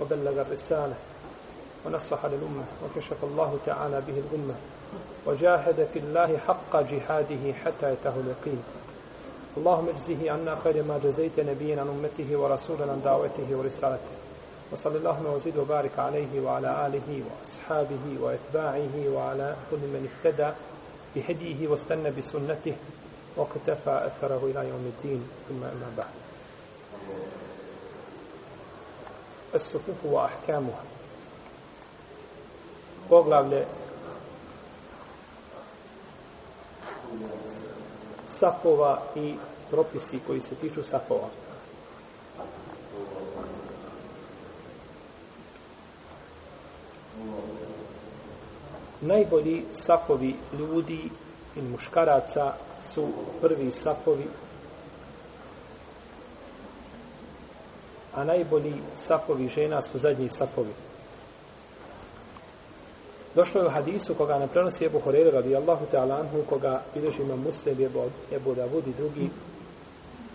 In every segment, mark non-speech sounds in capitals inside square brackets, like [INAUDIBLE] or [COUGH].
وبلغ الرسالة ونصح للأمة وكشف الله تعالى به الأمة وجاهد في الله حق جهاده حتى يتاه اليقين اللهم اجزه عنا خير ما جزيت نبيا عن أمته ورسولا عن دعوته ورسالته وصلى اللهم وزيد وبارك عليه وعلى آله وأصحابه وأتباعه وعلى كل من اهتدى بهديه واستنى بسنته واقتفى أثره إلى يوم الدين ثم أما بعد As-sufufu wa ahkamuha. Poglavlje safova i propisi koji se tiču safova. Najbolji safovi ljudi i muškaraca su prvi safovi a najbolji safovi žena su zadnji safovi. Došlo je u hadisu koga ne prenosi Ebu Horeira radi Allahu ta'ala anhu koga bilježi ima muslim Ebu, Ebu Davud i drugi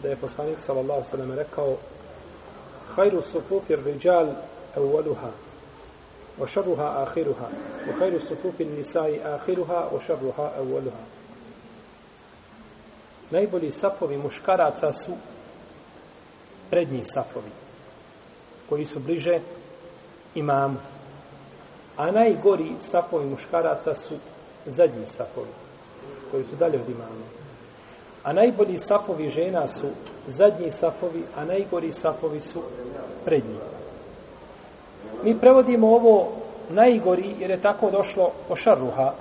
da je poslanik sallallahu sallam rekao Hajru sufufi rijal evvaluha wa šarruha ahiruha wa hajru sufufi nisai ahiruha wa šarruha evvaluha Najbolji safovi muškaraca su prednji safovi koji su bliže imamu. A najgori safovi muškaraca su zadnji safovi, koji su dalje od imama. A najbolji safovi žena su zadnji safovi, a najgori safovi su prednji. Mi prevodimo ovo najgori, jer je tako došlo o šarruha,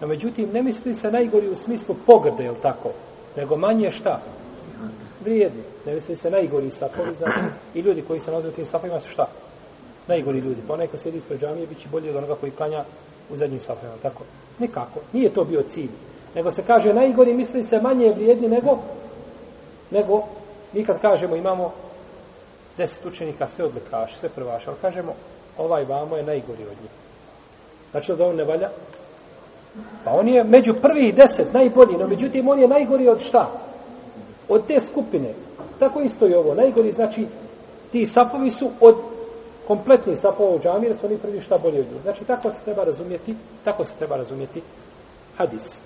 no međutim, ne misli se najgori u smislu pogrde, je li tako? Nego manje šta? vrijedni. Ne misli se najgori sapovi, znači, i ljudi koji se nalaze u tim sapovima su šta? Najgori ljudi. Pa onaj ko sedi ispred džamije, bit će bolji od onoga koji klanja u zadnjim sapovima. Tako, nikako. Nije to bio cilj. Nego se kaže najgori, misli se manje vrijedni nego, nego mi kad kažemo imamo deset učenika, sve odlikaš, sve prvaš, ali kažemo ovaj vamo je najgori od njih. Znači da on ne valja? Pa on je među prvih deset najbolji, no međutim on je najgori od šta? od te skupine. Tako isto i ovo. Najgori znači ti safovi su od kompletnih safova u džamiji, su oni prvi šta bolje od ljudi. Znači tako se treba razumjeti, tako se treba razumjeti hadis.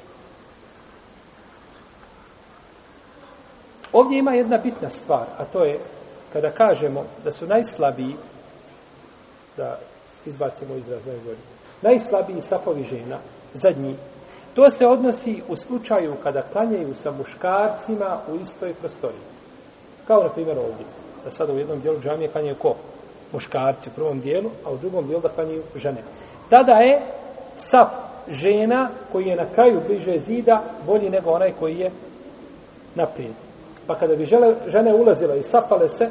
Ovdje ima jedna bitna stvar, a to je kada kažemo da su najslabiji, da izbacimo izraz najgori, najslabiji safovi žena, zadnji, To se odnosi u slučaju kada klanjaju sa muškarcima u istoj prostoriji. Kao na primjer ovdje. Da sada u jednom dijelu džamije klanjaju ko? Muškarci u prvom dijelu, a u drugom dijelu da klanjaju žene. Tada je sap žena koji je na kraju bliže zida bolji nego onaj koji je naprijed. Pa kada bi žele, žene ulazile i sapale se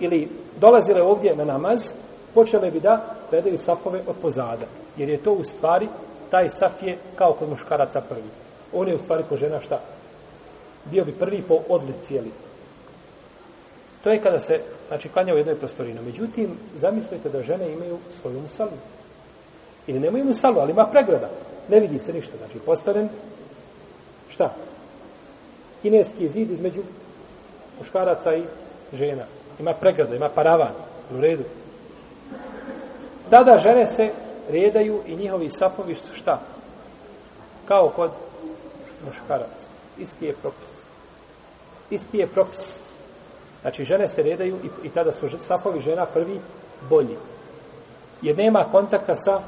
ili dolazile ovdje na namaz, počele bi da gledaju sapove od pozada. Jer je to u stvari taj saf je kao kod muškaraca prvi. On je u stvari kod žena šta? Bio bi prvi po odlici, jeli? To je kada se, znači, klanja u jednoj prostorini. Međutim, zamislite da žene imaju svoju musalu. Ili nemaju musalu, ali ima pregrada. Ne vidi se ništa. Znači, postavljen, šta? Kineski zid između muškaraca i žena. Ima pregrada, ima paravan. U redu. Tada žene se redaju i njihovi safovi su šta? Kao kod muškaraca. Isti je propis. Isti je propis. Znači, žene se redaju i, i tada su safovi žena prvi bolji. Jer nema kontakta sa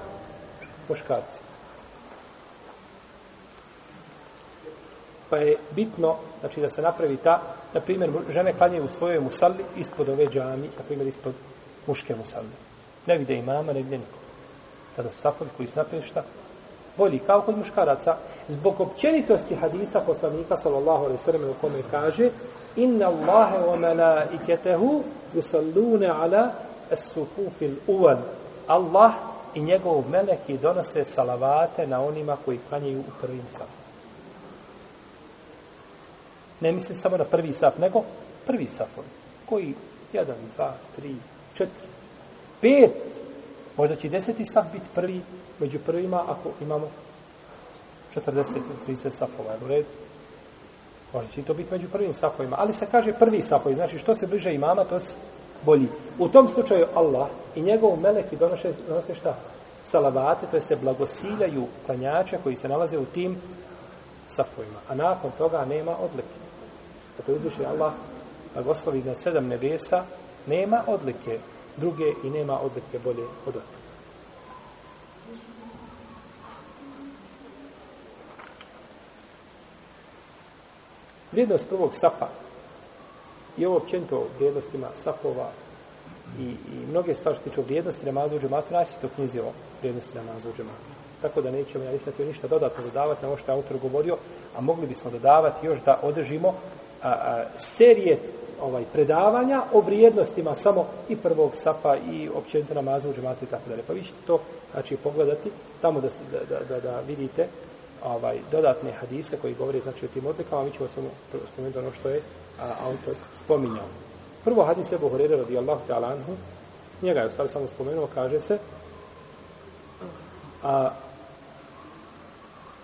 muškarcima. pa je bitno znači da se napravi ta na primjer žene klanjaju u svojoj musalli ispod ove džami na primjer ispod muške musalle ne vide imama ne vide nikoga kada safon koji se šta? Bolji, kao kod muškaraca. Zbog općenitosti hadisa poslanika, sallallahu alaihi sallam, u kome kaže, inna Allahe wa malaiketehu yusallune ala esufufil uvan. Allah i njegov meleki donose salavate na onima koji klanjaju u prvim safom. Ne misli samo na prvi saf, nego prvi safon. Koji? Jedan, dva, tri, četiri, pet, Možda će deseti saf biti prvi među prvima ako imamo 40 ili 30 safova. Je u redu? Možda će to biti među prvim safovima. Ali se kaže prvi safovi. Znači što se bliže imama, to se bolji. U tom slučaju Allah i njegov meleki donose, donose šta? Salavate, to jeste blagosiljaju klanjače koji se nalaze u tim safovima. A nakon toga nema odlike. Zato izviše Allah blagoslovi za sedam nebesa, nema odlike druge i nema odreke bolje od odreke. Vrijednost prvog safa i ovo općento vrijednostima safova i, i mnoge stvari što tiče vrijednosti namaza u džematu, naći to knjizi o vrijednosti namaza u džematu tako da nećemo ja nisam ništa dodatno dodavati na ovo što je autor govorio, a mogli bismo dodavati još da održimo a, a, serije ovaj predavanja o vrijednostima samo i prvog safa i općenito namaza u džematu i tako dalje. Pa vi ćete to znači, pogledati tamo da, da, da, da vidite ovaj dodatne hadise koji govore znači o tim odlikama, mi ćemo samo spomenuti ono što je a, autor spominjao. Prvo hadise Ebu Horeira radijallahu ta'ala anhu, njega je u stvari samo spomenuo, kaže se, a, uh,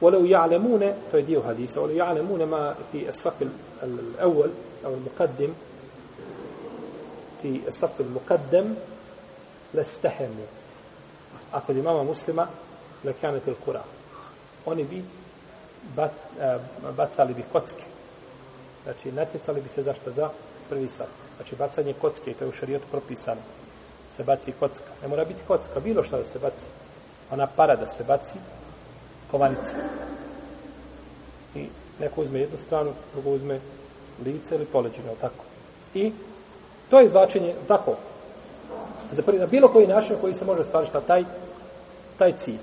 ولو يعلمون في ديو حديثه ولو يعلمون ما في الصف الاول او المقدم في الصف المقدم لاستحموا اقل امام مسلم لكانت القرى oni bi bat, bacali bi kocke. Znači, natjecali bi se zašto za prvi sat. Znači, bacanje kocke, to je u šarijetu propisano. Se baci kocka. Ne mora biti kocka, bilo što da se baci. Ona para da se baci, kovanice. I neko uzme jednu stranu, drugo uzme lice ili poleđine, tako. I to je značenje, tako, za prvi, na bilo koji način koji se može stvariti na taj, taj cilj.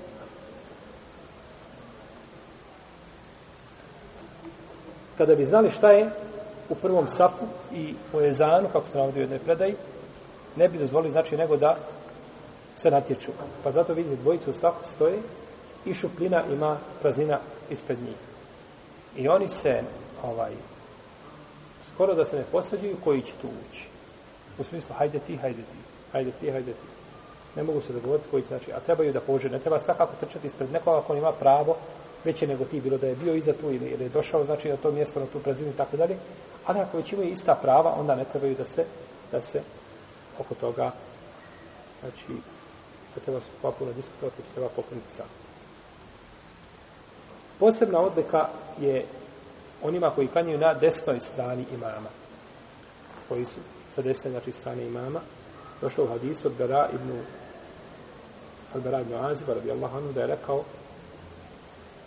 Kada bi znali šta je u prvom safu i u ezanu, kako se navodio u jednoj predaji, ne bi dozvolili znači nego da se natječu. Pa zato vidite dvojicu u safu stoje i šupljina ima praznina ispred njih. I oni se, ovaj, skoro da se ne posveđuju koji će tu ući. U smislu, hajde ti, hajde ti, hajde ti, hajde ti. Ne mogu se dogovoriti koji će, znači, a trebaju da pože, ne treba svakako trčati ispred nekoga ako on ima pravo, veće nego ti, bilo da je bio iza tu ili, ili je došao, znači, na to mjesto, na tu prazinu i tako dalje. Ali ako već imaju ista prava, onda ne trebaju da se, da se oko toga, znači, da treba se popuno diskutovati, treba pokriti sami. Posebna odlika je onima koji klanjaju na desnoj strani imama. Koji su sa desne, znači strane imama. Došlo u hadisu od Bera ibn Al-Bara ibn Aziba, radijallahu anhu, da je rekao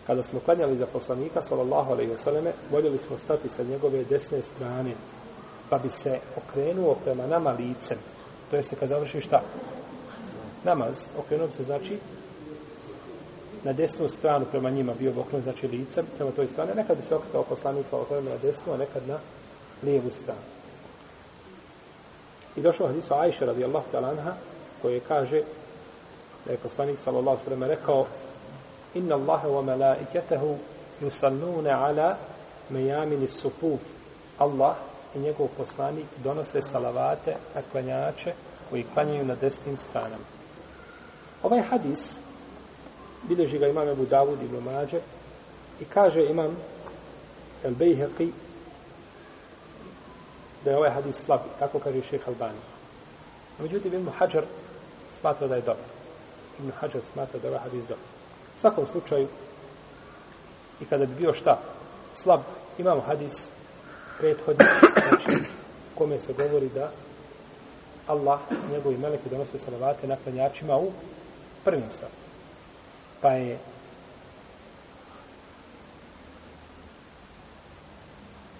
kada smo klanjali za poslanika, sallallahu alaihi wa sallame, voljeli smo stati sa njegove desne strane, pa bi se okrenuo prema nama licem. To jeste kad završi šta? Namaz. Okrenuo bi se znači na desnu stranu prema njima bio okrenut, znači lica prema toj strani, nekad bi se okretao poslanik sa osvrame na desnu, a nekad na lijevu stranu. I došlo hadisu Ajše radijallahu ta'ala anha, koje kaže da je poslanik sallallahu sallam rekao Inna Allahe wa melaiketahu yusallune ala mejamini sufuf Allah i njegov poslanik donose salavate na klanjače koji klanjaju na desnim stranama. Ovaj hadis bilježi ga imam Ebu Davud ibn Mađe i kaže imam El Bejheqi da je ovaj hadis slab, tako kaže šeha Albani. Međutim, Ibn Hajar smatra da je dobar. Ibn Hajar smatra da je ovaj hadis dobar. U svakom slučaju, i kada bi bio šta, slab, imamo hadis prethodni, znači, kome se govori da Allah, njegovi meleki donose salavate na klanjačima u prvim safu pa je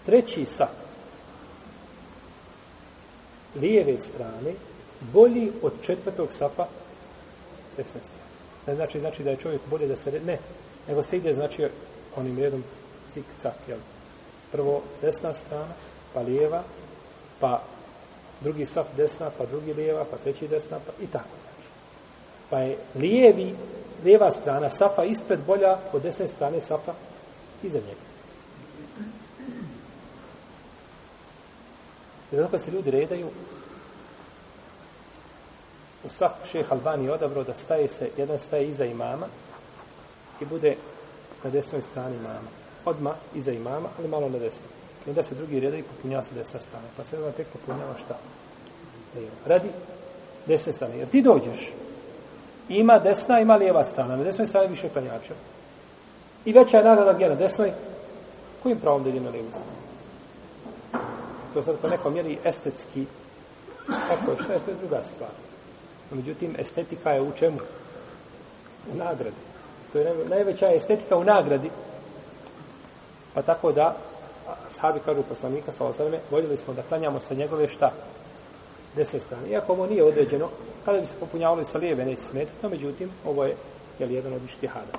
treći sa lijeve strane bolji od četvrtog safa desne strane. Ne znači, znači da je čovjek bolje da se... Ne, nego se ide znači onim redom cik, cak, jel? Prvo desna strana, pa lijeva, pa drugi saf desna, pa drugi lijeva, pa treći desna, pa i tako znači. Pa je lijevi Lijeva strana safa ispred bolja od desne strane safa iza njega. I zato kad se ljudi redaju, u saf šeha Albani je odabrao da staje se, jedan staje iza imama i bude na desnoj strani imama. Odma iza imama, ali malo na desno. I onda se drugi redaju i popunjava se desna strana. Pa se onda tek popunjava šta? Radi desne strane. Jer ti dođeš, ima desna, ima lijeva strana. Na desnoj strani više penjača. I veća je nagrada gdje na desnoj, kojim pravom da ide na lijevu stranu? To sad po nekom mjeri estetski, kako je, šta je, to je druga stvar. Međutim, estetika je u čemu? U nagradi. To je najveća estetika u nagradi. Pa tako da, sahabi kažu poslanika, sa osvrme, voljeli smo da klanjamo sa njegove šta? desne strane. Iako ovo nije određeno, kada bi se popunjavalo sa lijeve, neće smetati, no međutim, ovo je jel, jedan od štihada.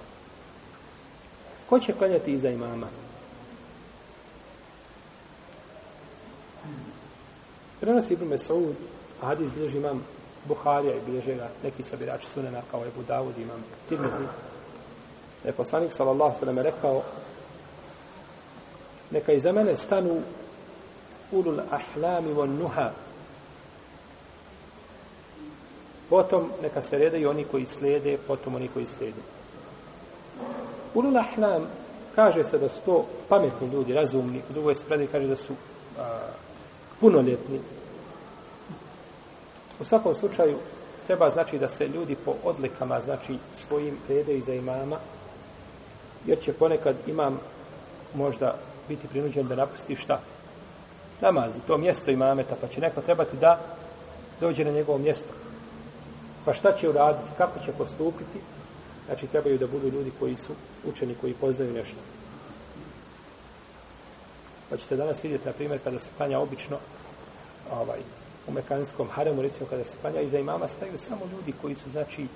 Ko će klanjati iza imama? Prenosi Ibn Mesaud, a hadis bilježi imam Buharija i bilježi ga neki sabirač sunena kao Ebu Davud imam Tirmizi. Je poslanik sallallahu sallam rekao neka iza mene stanu ulul ahlami von nuha Potom neka se redaju oni koji slede, potom oni koji slede. Ulul Ahlam kaže se da su to pametni ljudi, razumni. U drugoj spredi kaže da su a, punoljetni. U svakom slučaju treba znači da se ljudi po odlikama znači svojim rede iza imama jer će ponekad imam možda biti prinuđen da napusti šta? Namazi, to mjesto imameta, pa će neko trebati da dođe na njegovo mjesto. Pa šta će uraditi, kako će postupiti? Znači, trebaju da budu ljudi koji su učeni, koji poznaju nešto. Pa ćete danas vidjeti, na primjer, kada se panja obično ovaj, u mekanskom haremu, recimo, kada se panja iza imama, staju samo ljudi koji su, znači,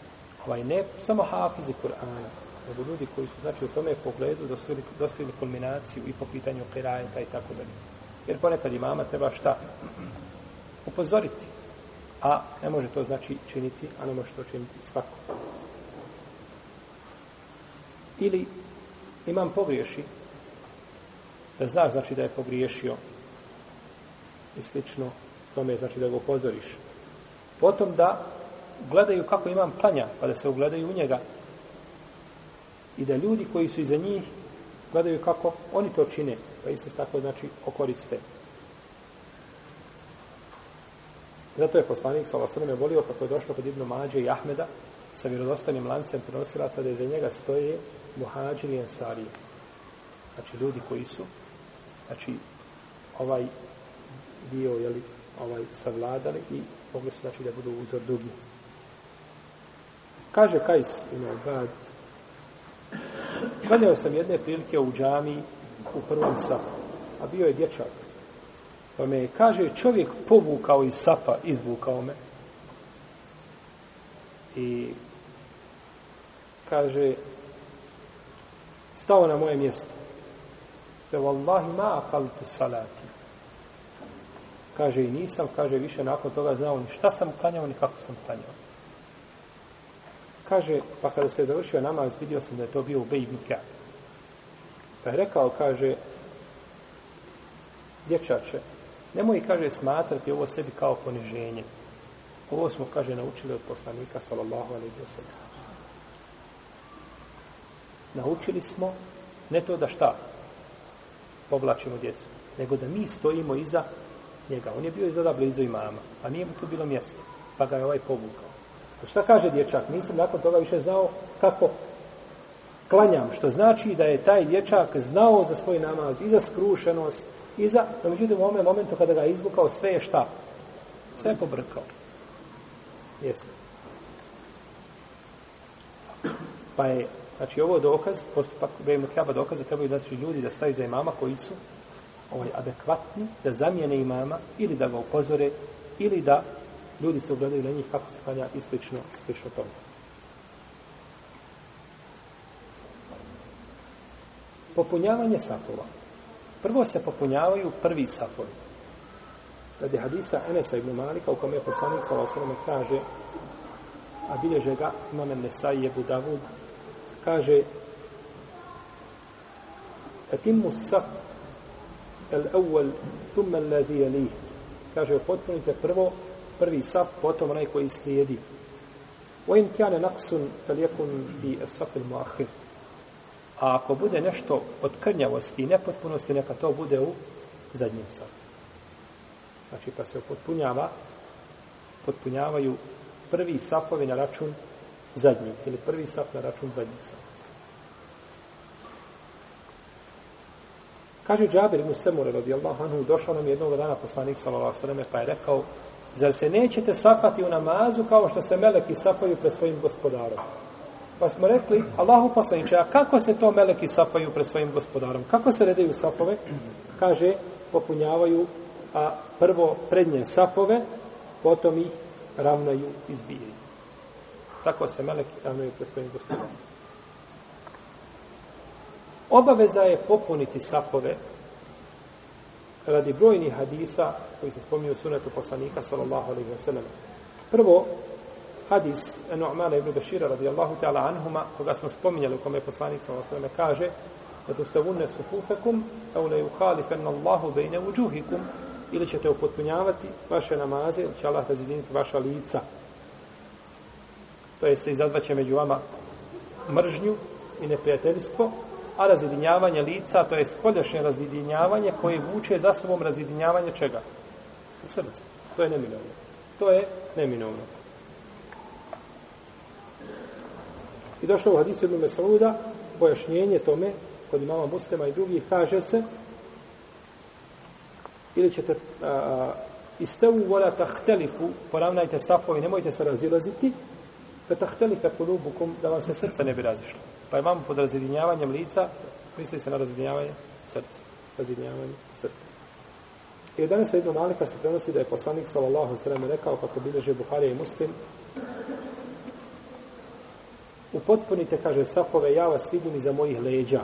ovaj, ne samo hafizi Kur'ana, nego ljudi koji su, znači, u tome pogledu dostavili, dostavili kulminaciju i po pitanju operajeta i tako dalje. Jer ponekad imama treba šta? Upozoriti a ne može to znači činiti, a ne može to činiti svako. Ili imam pogriješi, da zna znači da je pogriješio i slično tome znači da ga upozoriš. Potom da gledaju kako imam planja, pa da se ugledaju u njega i da ljudi koji su iza njih gledaju kako oni to čine, pa isto tako znači okoriste. koriste. Zato je poslanik sa Allahom je volio kako je došlo kod Ibnu Mađe i Ahmeda sa vjerodostanim lancem prenosilaca da je za njega stoje muhađir i ensari. Znači ljudi koji su znači ovaj dio jeli, ovaj, savladali i mogli su znači da budu uzor drugi. Kaže Kajs ime Obrad Klanjao sam jedne prilike u džami u prvom safu, a bio je dječak Pa me je, kaže, čovjek povukao iz sapa, izvukao me. I kaže, stao na moje mjesto. Te vallahi ma akaltu salati. Kaže, i nisam, kaže, više nakon toga znao ni šta sam klanjao, ni kako sam klanjao. Kaže, pa kada se je završio namaz, vidio sam da je to bio u Bejbnu Pa je rekao, kaže, dječače, Nemoj, kaže, smatrati ovo sebi kao poniženje. Ovo smo, kaže, naučili od poslanika, sallallahu alaihi wa sallam. Naučili smo ne to da šta povlačimo djecu, nego da mi stojimo iza njega. On je bio izada blizu imama, a nije mu tu bilo mjesto, pa ga je ovaj povukao. Šta kaže dječak? Nisam nakon toga više znao kako klanjam, što znači da je taj dječak znao za svoj namaz i za skrušenost i za, no međutim u ovome momentu kada ga izvukao sve je šta? Sve je pobrkao. Jesi. Pa je, znači ovo je dokaz, postupak Bejmu Kjaba dokaza, trebaju da su ljudi da staju za imama koji su ovaj, adekvatni, da zamijene imama ili da ga upozore, ili da ljudi se ugledaju na njih kako se klanja i slično, slično tome. popunjavanje safova. Prvo se popunjavaju prvi safovi. Radi hadisa Enesa ibn Malika, u kome je poslanik sa Osirom kaže, a bilježe ga imame Nesaj i Ebu Davud, kaže, etimu saf el awel thumme ledi li. Kaže, potpunite prvo, prvi saf, potom onaj koji slijedi. Wa in kjane naksun, fel jekun fi safil muahir. A ako bude nešto od krnjavosti i nepotpunosti, neka to bude u zadnjem safu. Znači, pa se potpunjava, potpunjavaju prvi safovi na račun zadnjih, ili prvi saf na račun zadnjih saf. Kaže Džabir mu Semure, radi Allah, anhu, došao nam jednog dana poslanik, salalav sveme, pa je rekao, zar se nećete safati u namazu kao što se meleki safaju pred svojim gospodarom? Pa smo rekli, Allahu poslaniče, a kako se to meleki sapaju pred svojim gospodarom? Kako se redaju sapove? Kaže, popunjavaju a prvo prednje sapove, potom ih ravnaju i zbijaju. Tako se meleki ravnaju pred svojim gospodarom. Obaveza je popuniti sapove radi brojnih hadisa koji se spominju u sunetu poslanika sallallahu alaihi wa sallam. Prvo, hadis Nu'mana ibn Bešira radijallahu ta'ala anhuma, koga smo spominjali u kome je poslanik sa osvrame kaže, da to se vune sufufekum, au ne juhalifen Allahu vejne uđuhikum, ili ćete upotpunjavati vaše namaze, ili će Allah razjediniti vaša lica. To jeste, izazvat će među vama mržnju i neprijateljstvo, a razjedinjavanje lica, to je spoljašnje razjedinjavanje koje vuče za sobom razjedinjavanje čega? Srce. To je neminovno. To je neminovno. I došlo u hadisu Ibn Mesauda, pojašnjenje tome, kod imama muslima i drugih, kaže se, ili ćete uh, iste u vola tahtelifu, poravnajte stafovi, nemojte se razilaziti, pe tahtelife kulubukum, da vam se srce ne bi razišlo. Pa imam pod razjedinjavanjem lica, misli se na razjedinjavanje srca. Razjedinjavanje srca. I od danas jedno nalika se prenosi da je poslanik s.a.v. rekao, kako bilježe Buharija i muslim, potpunite, kaže, sapove, ja vas vidim iza mojih leđa.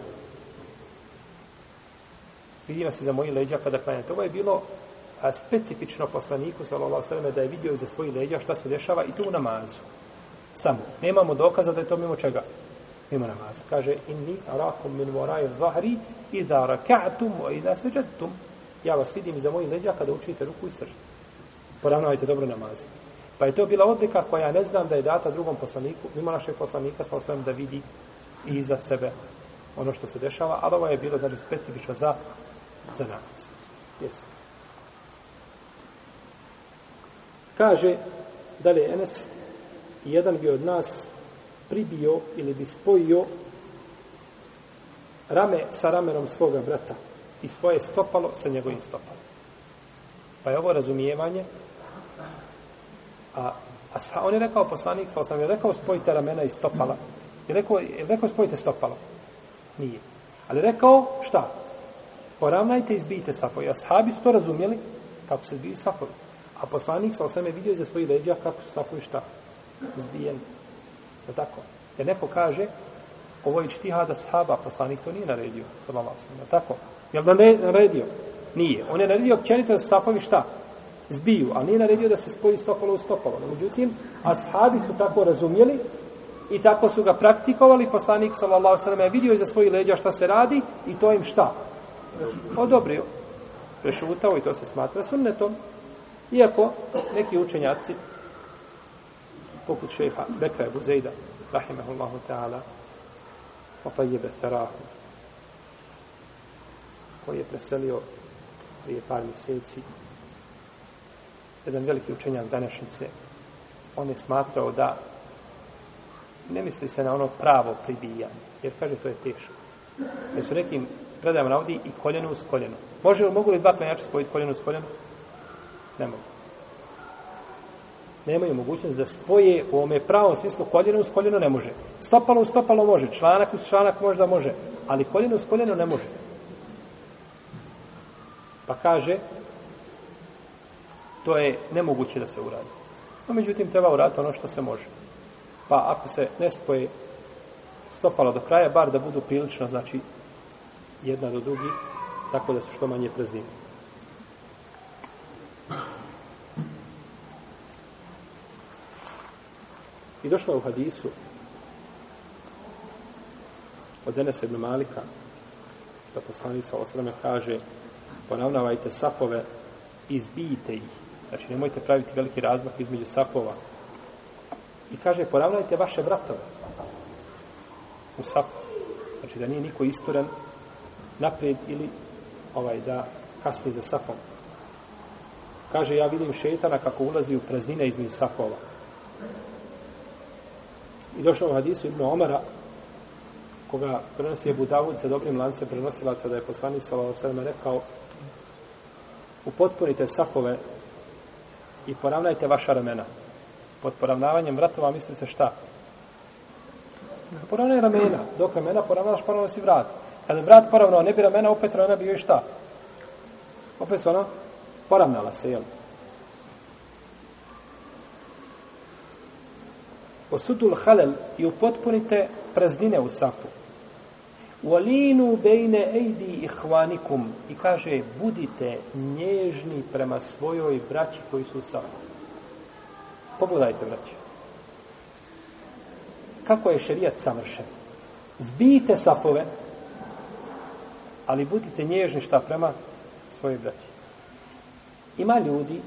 Vidim vas iza mojih leđa kada klanjate. Ovo je bilo a, specifično poslaniku, sallallahu sallam, da je vidio iza svojih leđa šta se dešava i tu u namazu. Samo. Nemamo dokaza da je to mimo čega. Mimo namaza. Kaže, inni arakum min voraj vahri iza rakatum i iza seđatum. Ja vas vidim iza mojih leđa kada učinite ruku i srđu. Poravnavajte dobro namazi. Pa je to bila odlika koja ne znam da je data drugom poslaniku, mimo našeg poslanika, sa osvijem da vidi i za sebe ono što se dešava, ali ovo je bilo znači, specifično za, za nas. Yes. Kaže, da li je Enes jedan bi od nas pribio ili bi spojio rame sa ramenom svoga brata i svoje stopalo sa njegovim stopalom. Pa je ovo razumijevanje A, a sa, on je rekao, poslanik, sa sam je rekao, spojite ramena i stopala. Je rekao, je rekao, spojite stopalo. Nije. Ali rekao, šta? Poravnajte i zbijte safo. I ashabi su to razumijeli, kako se zbiju safo. A poslanik, sa sam je vidio iza svojih leđa, kako su safo i šta? Zbijeni. Je tako? Jer neko kaže, ovo je čtihada sahaba, poslanik to nije naredio, sa vama sam. Je tako? Jel da ne naredio? Nije. On je naredio općenito da safovi šta? zbiju, ali nije naredio da se spoji stopalo u stopalo. Međutim, ashabi su tako razumjeli i tako su ga praktikovali, poslanik s.a.v. je vidio iza svojih leđa šta se radi i to im šta? Odobrio. Prešutao i to se smatra sunnetom. Iako neki učenjaci, poput šeha Bekra i Buzejda, rahimahullahu ta'ala, opajjebe therahu, koji je preselio prije par mjeseci, jedan veliki učenjak današnjice, on je smatrao da ne misli se na ono pravo pribijanje, jer kaže to je teško. Jer su nekim predajama navodi i koljeno uz koljeno. Može li, mogu li dva klanjača spojiti koljeno uz koljeno? Ne mogu. Nemaju mogućnost da spoje u ome pravom smislu koljeno uz koljeno ne može. Stopalo uz stopalo može, članak uz članak možda može, ali koljeno uz koljeno ne može. Pa kaže, to je nemoguće da se uradi. No, međutim, treba uraditi ono što se može. Pa ako se ne spoje stopalo do kraja, bar da budu prilično, znači, jedna do drugi, tako da su što manje prezine. I došlo u hadisu od Denesa ibn Malika da poslanik sa osrame kaže ponavnavajte safove, izbijite ih Znači, nemojte praviti veliki razmak između sapova. I kaže, poravnajte vaše bratove u sapu. Znači, da nije niko istoran naprijed ili ovaj da kasni za sapom. Kaže, ja vidim šetana kako ulazi u praznine između sapova. I došlo u hadisu Ibn Omara, koga prenosi je Budavud sa dobrim lancem prenosilaca da je poslanik Salao Sadama rekao upotpunite safove i poravnajte vaša ramena. Pod poravnavanjem vratova misli se šta? Poravnaj ramena. Dok ramena poravnaš, poravno si vrat. Kada vrat poravnao, ne bi ramena, opet ramena bio i šta? Opet se ona poravnala se, jel? Osudul halel i upotpunite praznine u safu. Walinu bejne ejdi ihvanikum. I kaže, budite nježni prema svojoj braći koji su sa vama. Pogledajte, braći. Kako je šerijat savršen? Zbijite safove, ali budite nježni šta prema svojoj braći. Ima ljudi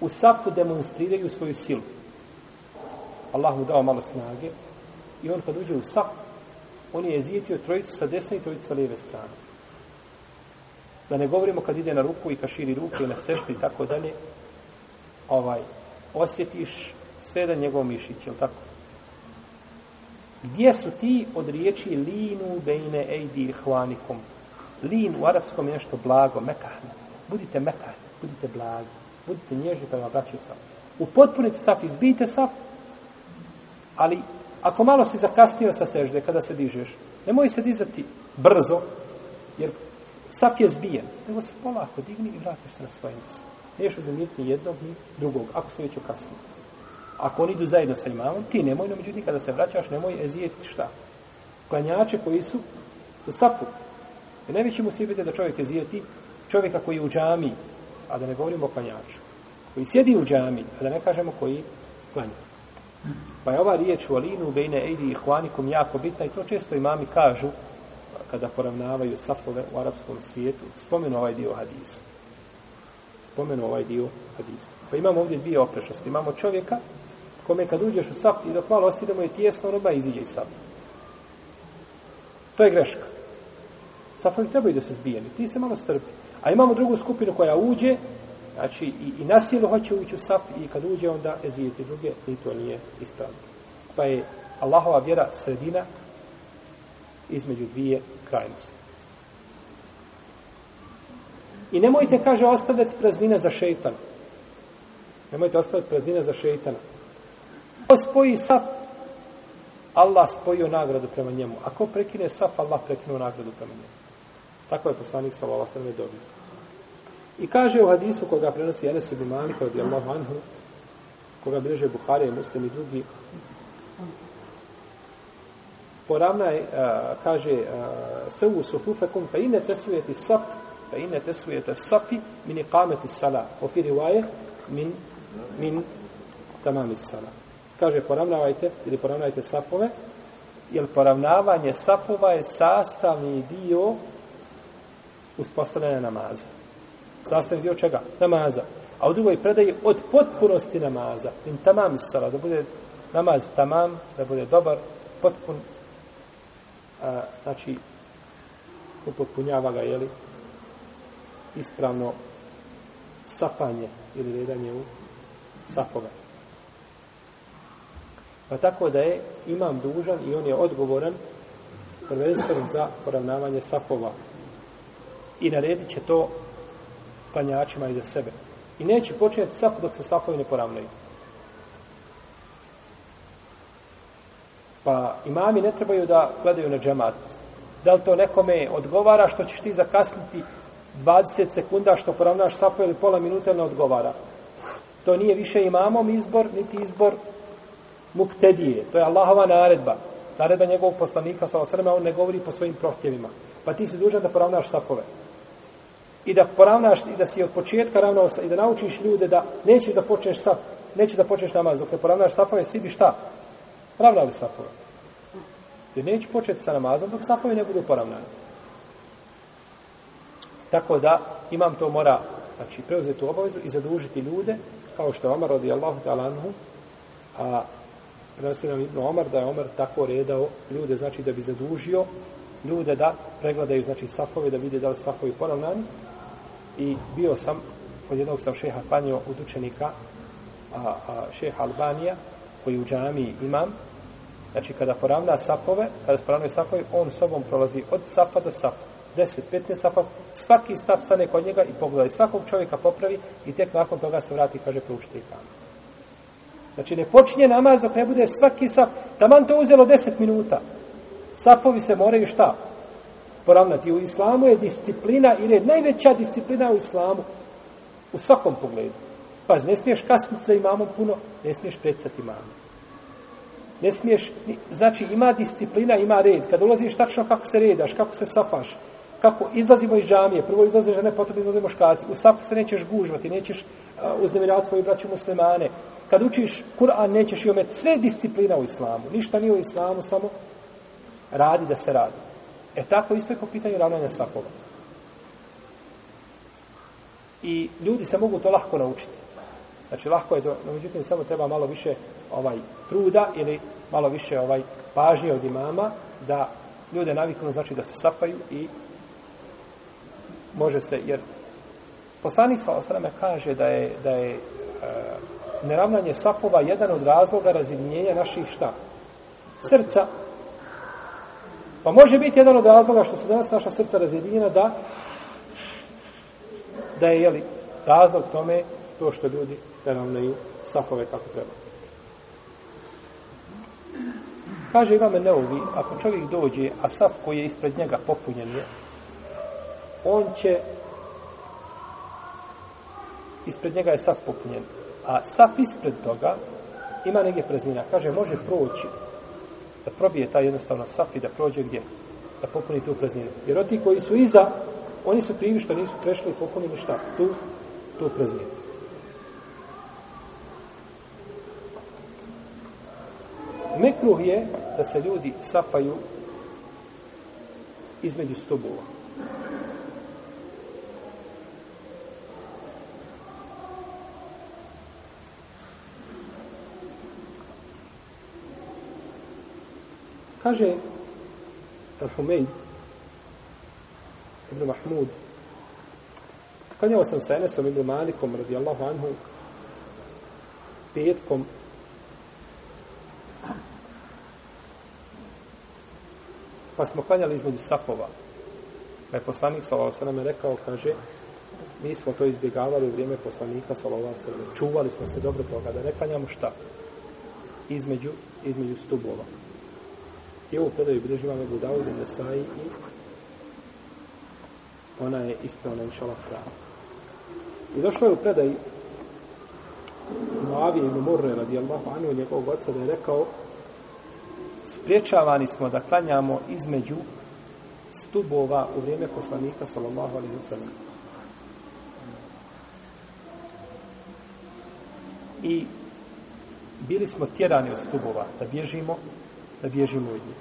u safu demonstriraju svoju silu. Allah mu dao malo snage i on kad uđe u safu, on je jezijetio trojicu sa desne i trojicu sa lijeve strane. Da ne govorimo kad ide na ruku i ka širi ruku i na sešti i tako dalje, ovaj, osjetiš sve da njegov mišić, je tako? Gdje su ti od riječi linu bejne ejdi hvanikum? Lin u arapskom je nešto blago, mekahne. Budite mekahne, budite blagi, budite nježni, pa vam vraćaju sam. Upotpunite saf, izbijte saf, ali Ako malo si zakasnio sa sežde, kada se dižeš, nemoj se dizati brzo, jer saf je zbijen. Nego se polako digni i vratiš se na svoje mjesto. Neš uzemljiti ni jednog ni drugog, ako se već okasnio. Ako oni idu zajedno sa imamom, ti nemoj, no međutim kada se vraćaš, nemoj ezijetiti šta. Klanjače koji su u safu. Jer najveći mu sivite da čovjek ezijeti čovjeka koji je u džami, a da ne govorimo o klanjaču. Koji sjedi u džami, a da ne kažemo koji klanjač. Pa je ova riječ u alinu bejne ejdi i hvanikom jako bitna i to često imami kažu kada poravnavaju safove u arapskom svijetu. Spomenu ovaj dio hadisa. Spomenu ovaj dio hadisa. Pa imamo ovdje dvije oprešnosti. Imamo čovjeka kome kad uđeš u saf i dok malo ostidemo je tijesno, roba iziđe iz safa. To je greška. Safovi trebaju da se zbijeni. Ti se malo strpi. A imamo drugu skupinu koja uđe Znači, i, i na silu hoće ući u saf i kad uđe onda ezijeti druge i to nije ispravno. Pa je Allahova vjera sredina između dvije krajnosti. I nemojte, kaže, ostavljati praznine za šeitan. Nemojte ostavljati praznine za šeitana. Ko spoji saf, Allah spojio nagradu prema njemu. Ako prekine saf, Allah prekinuo nagradu prema njemu. Tako je poslanik sa Allah sveme dobio. I kaže u hadisu koga prenosi Enes ibn Malik od Allahu anhu, koga bliže Buhari i Muslim i drugi, poravnaj, uh, kaže, uh, eh, sevu suhufekum, fe ine tesvijeti saf, fe ine tesvijete safi, min iqameti sala, ofi rivaje, min, min tamami sala. Kaže, poravnavajte, ili poravnajte safove, jer poravnavanje safova je sastavni dio uspostavljanja namaza sastavni dio čega? Namaza. A u drugoj predaji od potpunosti namaza. In tamam sala, da bude namaz tamam, da bude dobar, potpun, a, znači, upotpunjava ga, jeli, ispravno safanje ili redanje u safove. Pa tako da je imam dužan i on je odgovoran prvenstveno za poravnavanje safova. I naredit će to klanjačima iza sebe. I neće početi saf dok se safovi ne poravnaju. Pa imami ne trebaju da gledaju na džemat. Da li to nekome odgovara što ćeš ti zakasniti 20 sekunda što poravnaš safo ili pola minuta ne odgovara. To nije više imamom izbor, niti izbor muktedije. To je Allahova naredba. Naredba njegovog poslanika, sa osrme, on ne govori po svojim prohtjevima. Pa ti si dužan da poravnaš safove i da poravnaš i da si od početka ravnao i da naučiš ljude da nećeš da počneš saf, neće da počneš namaz dok ne poravnaš safove, svi bi šta? Ravnali safove. Jer neće početi sa namazom dok safove ne budu poravnane. Tako da imam to mora znači preuzeti obavezu i zadužiti ljude kao što je Omar radijallahu ta'ala anhu a prenosi nam Ibn Omar da je Omar tako redao ljude znači da bi zadužio ljude da pregledaju znači safove da vide da li safovi poravnani i bio sam od jednog sam šeha panio od učenika a, a, šeha Albanija koji u džami imam znači kada poravna safove kada poravnaju safove on sobom prolazi od safa do safa 10-15 safa svaki stav stane kod njega i pogleda i svakog čovjeka popravi i tek nakon toga se vrati kaže proučite i kam znači ne počinje namaz dok ne bude svaki saf taman to uzelo 10 minuta safovi se moraju šta poravnati. U islamu je disciplina i red. Najveća disciplina u islamu u svakom pogledu. Paz, ne smiješ kasniti za imamom puno, ne smiješ predsati imamom. Ne smiješ, znači ima disciplina, ima red. Kad ulaziš tačno kako se redaš, kako se safaš, kako izlazimo iz džamije, prvo izlaze žene, potom izlaze muškarci. U safu se nećeš gužvati, nećeš uznemirati svoju braću muslimane. Kad učiš Kur'an, nećeš i omet sve disciplina u islamu. Ništa nije u islamu, samo radi da se radi. E tako isto je po pitanju ravnanja sapova. I ljudi se mogu to lahko naučiti. Znači, lahko je to, no, međutim, samo treba malo više ovaj truda ili malo više ovaj pažnje od imama da ljude naviknu, znači da se sapaju i može se, jer poslanik sa osrame kaže da je, da je e, neravnanje sapova jedan od razloga razivljenja naših šta? Srca. Pa može biti jedan od razloga što su danas naša srca razjedinjena da da je, jeli, razlog tome to što ljudi teravnaju safove kako treba. Kaže Imam Neuvi, ako čovjek dođe, a saf koji je ispred njega popunjen je, on će ispred njega je saf popunjen. A saf ispred toga ima neke preznina. Kaže, može proći da probije taj jednostavno saf i da prođe gdje, da popuni tu prazninu. Jer oti koji su iza, oni su krivi što nisu prešli i popunili šta? Tu, tu prazninu. Mekruh je da se ljudi safaju između stobova. Kaže Al-Humeid Ibn Mahmud Klanjao sam sa Enesom Ibn Malikom radijallahu anhu petkom pa smo klanjali između safova pa je poslanik sallallahu alaihi sallam rekao kaže mi smo to izbjegavali u vrijeme poslanika sallallahu alaihi čuvali smo se dobro toga da ne klanjamo šta između, između stubova I ovu predaju bilježi imam Ebu Dawud i Nesai i ona je ispravna inša Allah prava. I došlo je u predaju Moavije i Mumurre radi Allahu Anu njegovog oca da je rekao spriječavani smo da klanjamo između stubova u vrijeme poslanika sallallahu alaihi wa sallam. I bili smo tjerani od stubova da bježimo da bježimo od njih.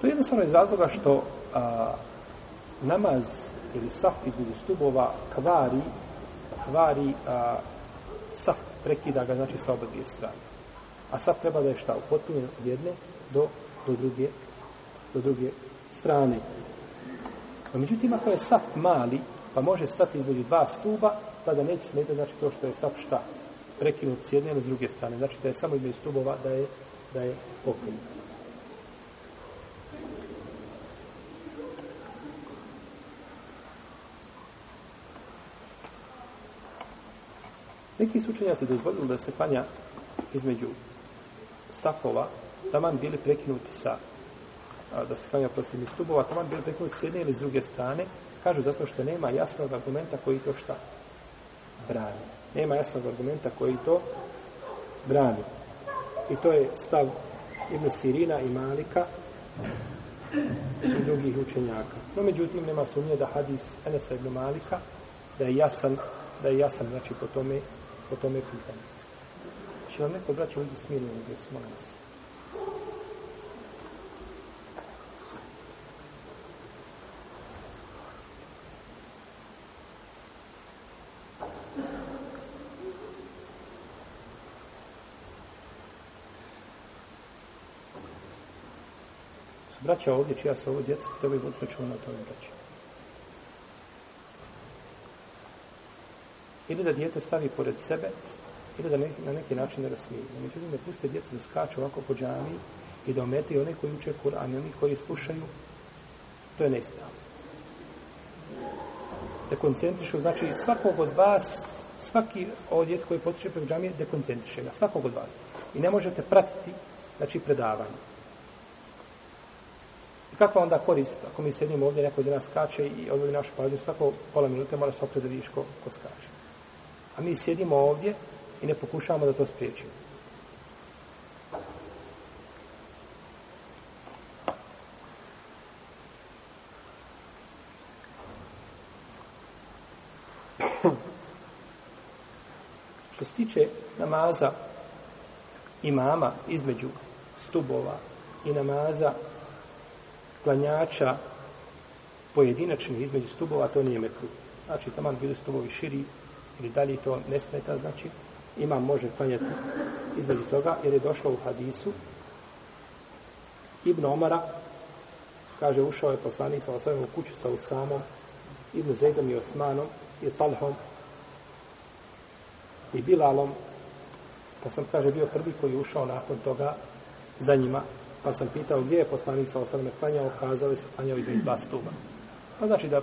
To je jednostavno iz razloga što a, namaz ili saf između stubova kvari, kvari a, saf, prekida ga znači sa oba dvije strane. A saf treba da je šta? Upotpunjen od jedne do, do, druge, do druge strane. A međutim, ako je saf mali, pa može stati između dva stuba, tada neće smetati znači to što je sap šta prekinut s jedne ili s druge strane znači da je samo između stubova da je, da je pokrenut Neki su učenjaci dozvolili da se panja između safova, taman bili prekinuti sa, a, da se panja prosim iz stubova, taman bili prekinuti s jedne ili s druge strane, kažu zato što nema jasnog argumenta koji to šta brani. Nema jasnog argumenta koji to brani. I to je stav Ibn Sirina i Malika i drugih učenjaka. No, međutim, nema sumnje da hadis Enesa ibn Malika da je jasan, da je jasan, znači, po tome, po tome pitanje. Še vam neko braće uzi smirno, gdje smo nas. Znači. braća ovdje, čija su ovo djeca, treba i voditi računa o tome braći. Ili da djete stavi pored sebe, ili da ne, na neki način ne rasmije. Međutim, ne puste djecu da skaču ovako po džami i da omete one koji uče Kur'an i oni koji slušaju, to je neispravno. Dekoncentrišu, znači svakog od vas, svaki ovo djet koji potiče pred džami, dekoncentriše ga, svakog od vas. I ne možete pratiti, znači, predavanje. I kakva onda korist? Ako mi sedimo ovdje, neko za nas skače i odvodi našu pažnju, svako pola minute mora se opet da vidiš ko, ko skače. A mi sjedimo ovdje i ne pokušavamo da to spriječimo. [CLEARS THROAT] Što se tiče namaza imama između stubova i namaza klanjača pojedinačni između stubova, to nije mekru. Znači, tamo bili stubovi širi ili dalje to ne smeta, znači, ima može klanjati između toga, jer je došlo u hadisu Ibn Omara, kaže, ušao je poslanik sa osvajom u kuću sa Usamom, Ibn Zajdom i Osmanom, i Talhom, i Bilalom, pa sam, kaže, bio prvi koji je ušao nakon toga za njima, Pa sam pitao gdje je poslanik sa osrame klanjao, kazao se klanjao između dva stuba. Pa znači da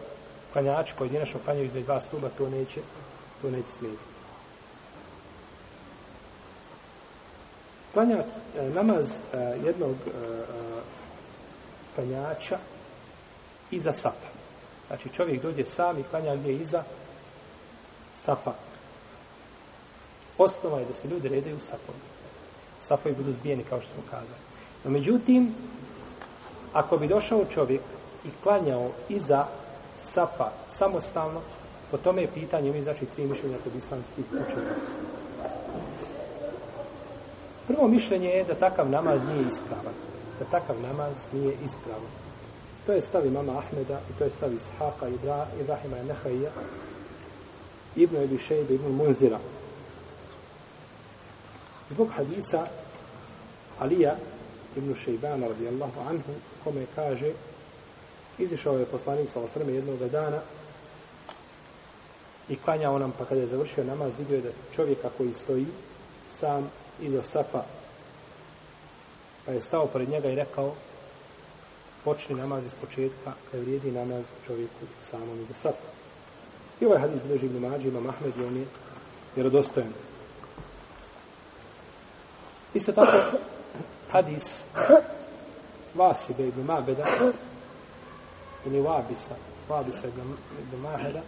klanjači pojedinačno klanjaju između dva stuba, to neće, to neće smijeti. Klanja, e, namaz e, jednog e, klanjača iza sapa. Znači čovjek dođe sam i klanja gdje iza safa. Osnova je da se ljudi redaju safom. Safovi budu zbijeni, kao što smo kazali. No, međutim, ako bi došao čovjek i klanjao iza sapa samostalno, po tome je pitanje mi znači tri mišljenja kod islamskih učenjaka. Prvo mišljenje je da takav namaz nije ispravan. Da takav namaz nije ispravan. To je stavi mama Ahmeda i to je stavi Ishaqa, Ibrahima i Nehaija, Ibnu Ebi Šejbe, Ibnu Munzira. Zbog hadisa Alija Ibn Shayban radijallahu anhu kome kaže izišao je poslanik sa osrme jednog dana i klanjao nam pa kada je završio namaz vidio je da čovjeka koji stoji sam iza safa pa je stao pred njega i rekao počni namaz iz početka ne vrijedi namaz čovjeku samom iza safa i ovaj hadis bilježi Ibn Mađi ima Mahmed i on je vjerodostojen isto tako hadis Vasi da ibn Mabeda ili Vabisa Vabisa ibn Mabeda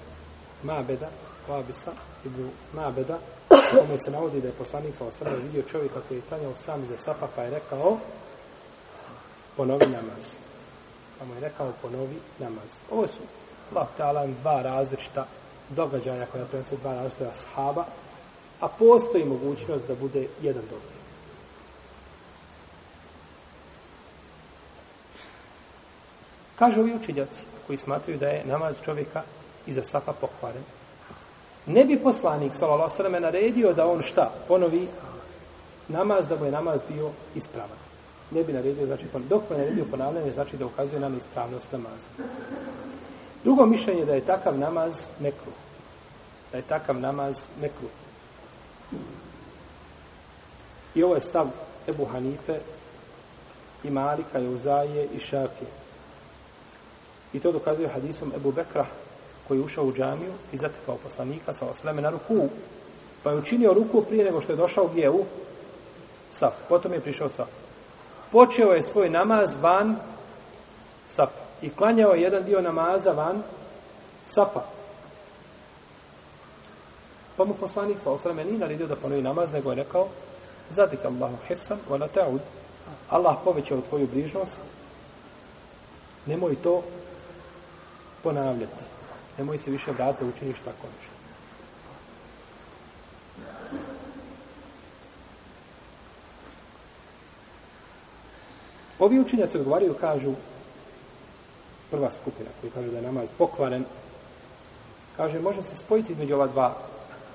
Mabeda Vabisa ibn Mabeda u kome se navodi da je poslanik sa osrme vidio čovjeka koji je klanjao sam za safa pa je rekao ponovi namaz pa mu je rekao ponovi namaz ovo su Allah dva različita događaja koja prenose dva različita sahaba a postoji mogućnost da bude jedan događaj Kažu ovi učenjaci koji smatraju da je namaz čovjeka iza safa pokvaren. Ne bi poslanik, salalala srame, naredio da on šta? Ponovi namaz, da mu je namaz bio ispravan. Ne bi naredio, znači, dok mu je naredio ponavljanje, znači da ukazuje nam ispravnost namaza. Drugo mišljenje je da je takav namaz nekru. Da je takav namaz nekru. I ovo je stav Ebu Hanife, i Malika, i Uzaje, i Šafije. I to dokazuje hadisom Ebu Bekra, koji je ušao u džamiju i zatekao poslanika sa osleme na ruku. Pa je učinio ruku prije nego što je došao gdje u saf. Potom je prišao saf. Počeo je svoj namaz van saf. I klanjao je jedan dio namaza van safa. Pa mu poslanik sa osleme nije naredio da ponovi namaz, nego je rekao Zadik Allahu hirsan, wa la ta'ud. Allah povećao tvoju brižnost. Nemoj to ponavljati. Nemoj se više vrata učiniš tako nešto. Ovi učinjaci odgovaraju, kažu, prva skupina koji kaže da je namaz pokvaren, kaže, može se spojiti između ova dva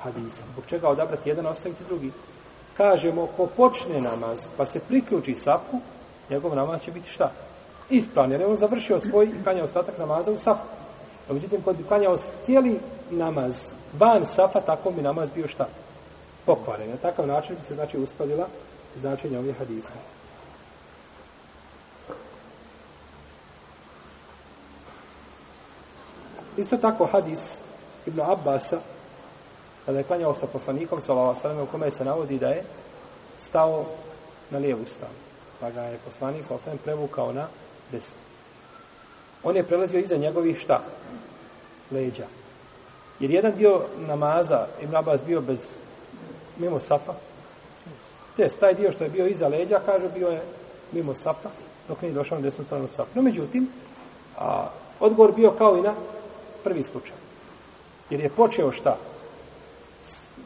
hadisa. Zbog čega odabrati jedan, ostaviti drugi? Kažemo, ko počne namaz, pa se priključi safu, njegov namaz će biti šta? Ispravljen, jer je on završio svoj i kanja ostatak namaza u safu. A međutim, kod bi klanjao cijeli namaz van safa, tako bi namaz bio šta? Pokvaren. Na takav način bi se znači uspadila značenje ovih hadisa. Isto tako hadis Ibn Abbasa, kada je klanjao sa poslanikom, sa Lavasarame, u kome se navodi da je stao na lijevu stranu. Pa ga je poslanik, sa Lavasarame, prevukao na desnu on je prelazio iza njegovih šta? Leđa. Jer jedan dio namaza Ibn Abbas bio bez mimo safa. Test, taj dio što je bio iza leđa, kaže, bio je mimo safa, dok nije došao na desnu stranu safa. No, međutim, a, odgovor bio kao i na prvi slučaj. Jer je počeo šta?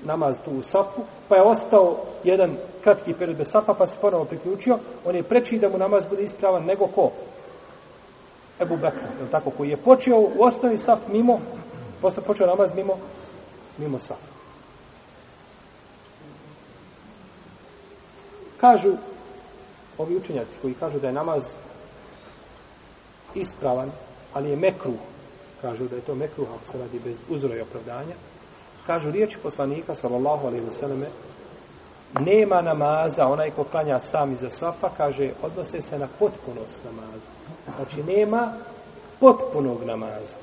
namaz tu u safu, pa je ostao jedan kratki period bez safa, pa se ponovo priključio, on je preči da mu namaz bude ispravan nego ko? Ebu Bekra, je tako, koji je počeo u osnovi saf mimo, posle počeo namaz mimo, mimo saf. Kažu ovi učenjaci koji kažu da je namaz ispravan, ali je mekru, kažu da je to mekru ako se radi bez uzora i opravdanja, kažu riječi poslanika, sallallahu alaihi wa sallame, nema namaza, onaj ko klanja sam iza safa, kaže, odnose se na potpunost namaza. Znači, nema potpunog namaza.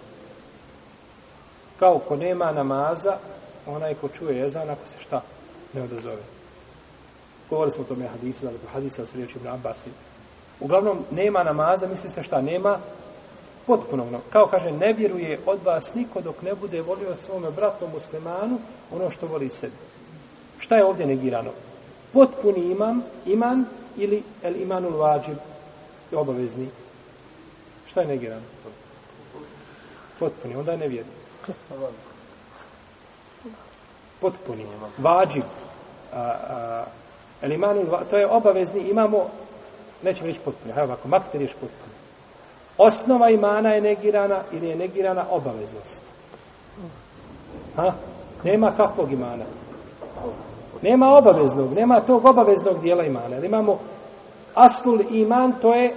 Kao ko nema namaza, onaj ko čuje jezan, ako se šta ne odazove. Govorili smo o tome hadisu, ali to hadisa su riječi Ibn Abbasi. Uglavnom, nema namaza, misli se šta nema, potpuno. Kao kaže, ne vjeruje od vas niko dok ne bude volio svome bratom muslimanu ono što voli sebi. Šta je ovdje negirano? Potpuni imam, iman ili el imanul vađib je obavezni? Šta je negirano? Potpuni, onda je nevjerni. Potpuni. Vađib. A, a, el imanul vađib, to je obavezni, imamo, nećemo reći potpuni, hajde ovako, makter ješ potpuni. Osnova imana je negirana ili je negirana obaveznost? Ha? Nema kakvog imana. Ha? Nema obaveznog, nema tog obaveznog dijela imana. Jer imamo aslul iman, to je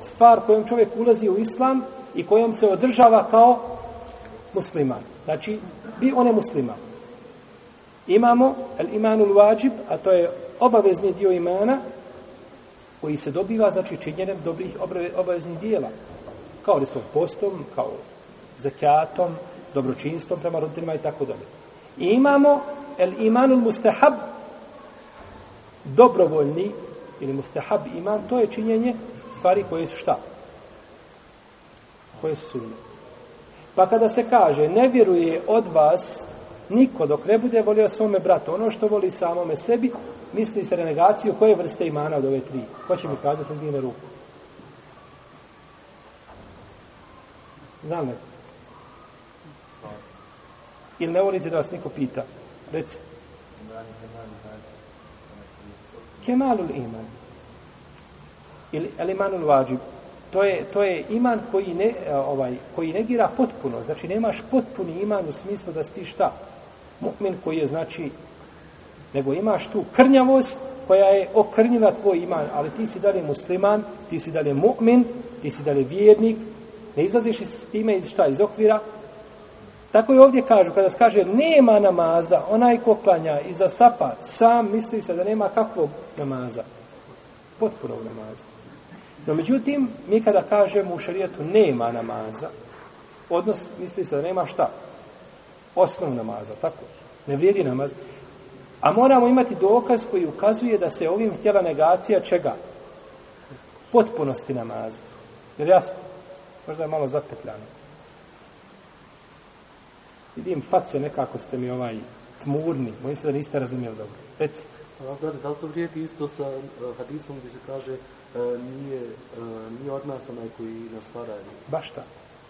stvar kojom čovjek ulazi u islam i kojom se održava kao musliman. Znači, bi on je musliman. Imamo el imanul wajib, a to je obavezni dio imana koji se dobiva, znači, činjenem dobrih obaveznih dijela. Kao li svog postom, kao zakjatom, dobročinstvom prema roditeljima i tako dalje. I imamo el imanul mustahab dobrovoljni ili mustahab iman, to je činjenje stvari koje su šta? Koje su sunnet. Pa kada se kaže, ne vjeruje od vas niko dok ne bude volio svome bratu, ono što voli samome sebi, misli se renegaciju koje vrste imana od ove tri. Ko će mi kazati u dvije ruku? Znam ne? Ili ne volite da vas niko pita? Pita. Reci. Kemalul iman. Ili el imanul vađib. To je, to je iman koji, ne, e, ovaj, koji negira potpuno. Znači, nemaš potpuni iman u smislu da si ti šta? Mu'min koji je, znači, nego imaš tu krnjavost koja je okrnjila tvoj iman, ali ti si dalje musliman, ti si dalje mu'min, ti si dalje vjernik, ne izlaziš iz time, iz šta, iz okvira, Tako i ovdje kažu, kada se kaže nema namaza, onaj ko klanja iza sapa, sam misli se da nema kakvog namaza. Potpunog namaza. No međutim, mi kada kažemo u šarijetu nema namaza, odnos misli se da nema šta? Osnov namaza, tako. Ne vrijedi namaz. A moramo imati dokaz koji ukazuje da se ovim htjela negacija čega? Potpunosti namaza. Jer jasno? Možda je malo zapetljano. Vidim face nekako ste mi ovaj tmurni. Bojim se da niste razumijeli dobro. Reci. Brate, pa, da li to vrijedi isto sa eh, hadisom gdje se kaže eh, nije, eh, nije od nas onaj koji nas stvara? Baš ta.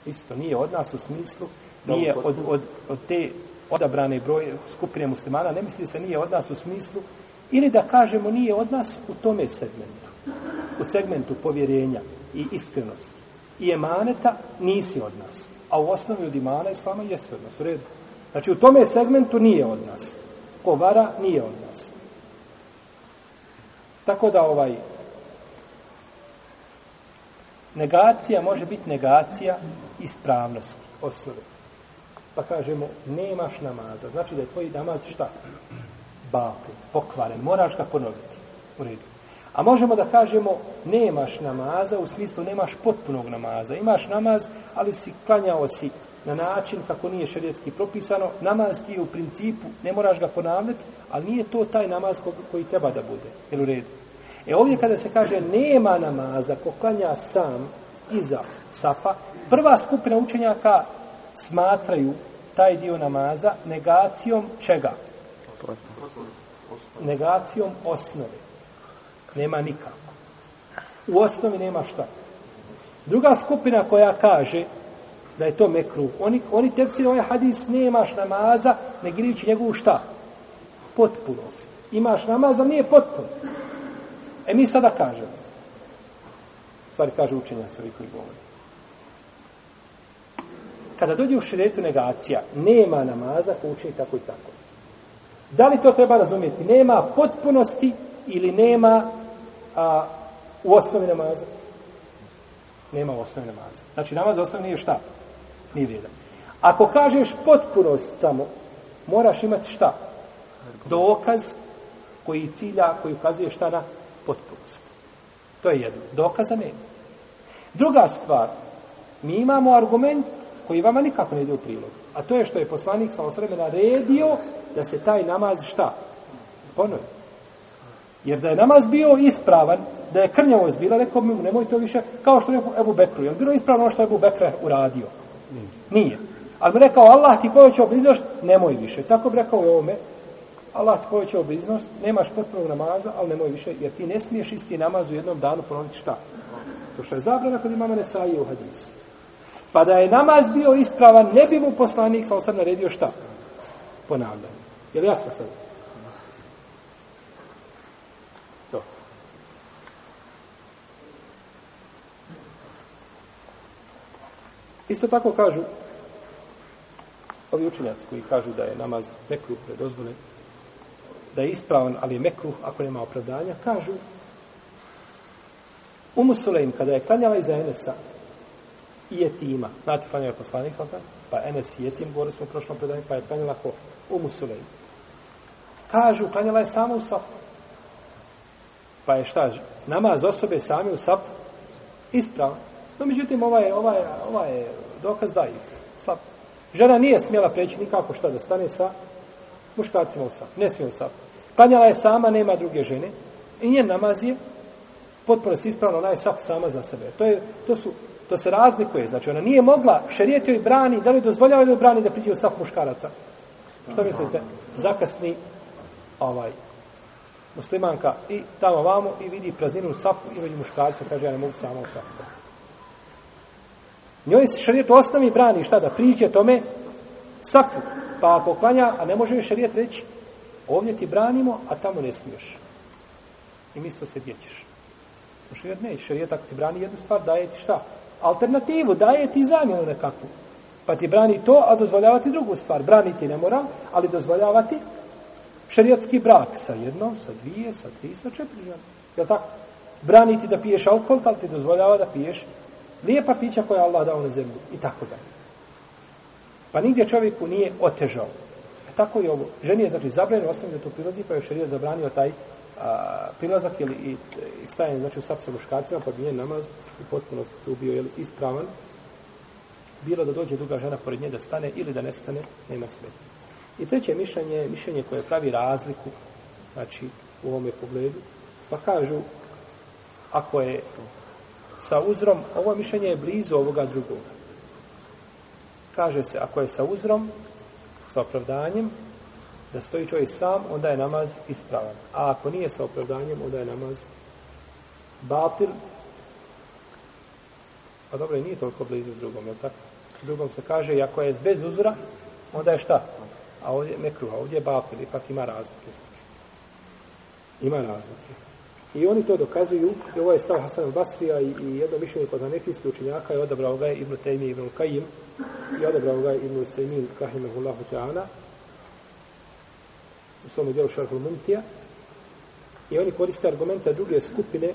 Isto. Nije od nas u smislu. Nije od, od, od te odabrane broje skupine muslimana. Ne misli se nije od nas u smislu. Ili da kažemo nije od nas u tome segmentu. U segmentu povjerenja i iskrenosti. I emaneta nisi od nas a u osnovi od imana islama je sve odnos, u redu. Znači u tome segmentu nije od nas. Ko vara, nije od nas. Tako da ovaj negacija može biti negacija ispravnosti osnove. Pa kažemo, nemaš namaza. Znači da je tvoj namaz šta? Bate, pokvaren, moraš ga ponoviti. U redu. A možemo da kažemo, nemaš namaza, u smislu nemaš potpunog namaza. Imaš namaz, ali si klanjao si na način kako nije šarijetski propisano. Namaz ti je u principu, ne moraš ga ponavljati, ali nije to taj namaz koji treba da bude. Jel u redu? E ovdje kada se kaže nema namaza ko klanja sam iza safa, prva skupina učenjaka smatraju taj dio namaza negacijom čega? Negacijom osnove. Nema nikako. U osnovi nema šta. Druga skupina koja kaže da je to mekru, oni, oni tepsili ovaj hadis, nemaš namaza, ne girajući njegovu šta? Potpunost. Imaš namaz, ali nije potpun. E mi sada kažemo. Stvari kaže učenja se koji govori. Kada dođe u širetu negacija, nema namaza ko učini tako i tako. Da li to treba razumjeti? Nema potpunosti ili nema a, u osnovi namaza? Nema u osnovi namaza. Znači, namaz u osnovi nije šta? Nije vrijedan. Ako kažeš potpunost samo, moraš imati šta? Dokaz koji cilja, koji ukazuje šta na potpunost. To je jedno. Dokaza nema. Druga stvar, mi imamo argument koji vama nikako ne ide u prilog. A to je što je poslanik sa osvrme naredio da se taj namaz šta? Ponovi. Jer da je namaz bio ispravan, da je krnjavost bila, rekao bi mu, nemoj to više, kao što je Ebu Bekru. Je li bilo ispravno ono što je Ebu Bekra uradio? Nije. Ali bi rekao, Allah ti koje će obliznost, nemoj više. Tako bi rekao i ovome, Allah ti koje će obliznost, nemaš potpunog namaza, ali nemoj više, jer ti ne smiješ isti namaz u jednom danu ponoviti šta? To što je zabrana kod imama Nesaije u hadisu. Pa da je namaz bio ispravan, ne bi mu poslanik, sam sam naredio šta? Ponavljanje. Je li jasno sad? Isto tako kažu ovi učenjaci koji kažu da je namaz mekruh predozvoljen, da je ispravan, ali je mekruh ako nema opravdanja, kažu Umu Sulejm, kada je klanjala iza Enesa i je tima, znači klanjala je poslanik, pa Enes i je tim, govorili smo u prošlom predanju, pa je klanjala ko? Umu Sulejm. Kažu, klanjala je samo u Safu. Pa je šta, namaz osobe sami u Safu ispravan. No, međutim, ovaj, ovaj, ovaj dokaz da ih slab. Žena nije smjela preći nikako šta da stane sa muškarcima u sap. Ne smije u sap. Klanjala je sama, nema druge žene. I njen namaz je potpuno se ispravno, ona je sap sama za sebe. To, je, to, su, to se razlikuje. Znači, ona nije mogla šerijeti joj brani, da li dozvoljava ili brani da priđe u sap muškaraca. Što mislite? Zakasni ovaj, muslimanka i tamo vamo i vidi prazninu u safu i među muškarca, kaže, ja ne mogu sama u safu stati. Njoj se šarijet osnovi brani, šta da priđe tome? Safu. Pa ako klanja, a ne može joj šarijet reći, ovdje ti branimo, a tamo ne smiješ. I misto se djećeš. Šarijet ne, šarijet ako ti brani jednu stvar, daje ti šta? Alternativu, daje ti zamjenu nekakvu. Pa ti brani to, a dozvoljava ti drugu stvar. Brani ti ne mora, ali dozvoljava ti šarijetski brak sa jednom, sa dvije, sa tri, sa četiri. Je tako? Brani ti da piješ alkohol, ali pa ti dozvoljava da piješ lijepa pića koja je Allah dao na zemlju i tako dalje. Pa nigdje čovjeku nije otežao. E tako je ovo. Ženi je znači zabranio osim da tu prilazi, pa je šerijat zabranio taj a, prilazak ili i, i stajanje znači u sap sa muškarcima, pa nije namaz i potpuno se tu bio jeli, ispravan. Bilo da dođe druga žena pored nje da stane ili da nestane, nema smetnje. I treće mišljenje je mišljenje koje pravi razliku znači u ovome pogledu. Pa kažu ako je sa uzrom, ovo mišljenje je blizu ovoga drugoga. Kaže se, ako je sa uzrom, sa opravdanjem, da stoji čovjek sam, onda je namaz ispravan. A ako nije sa opravdanjem, onda je namaz batil. Pa dobro, nije toliko blizu drugom, je tako? Drugom se kaže, ako je bez uzra, onda je šta? A ovdje je mekruha, ovdje je batil, ipak ima razlike. Ima razlike. I oni to dokazuju, i ovo ovaj je stav Hasan al-Basrija i, i jedno mišljenje kod hanefijskih učenjaka je odabrao ga Ibn Taymi Ibn Qayyim i odabrao ga Ibn Usaymin Rahimahullahu Teana u svom djelu Šarhul Muntija i oni koriste argumenta druge skupine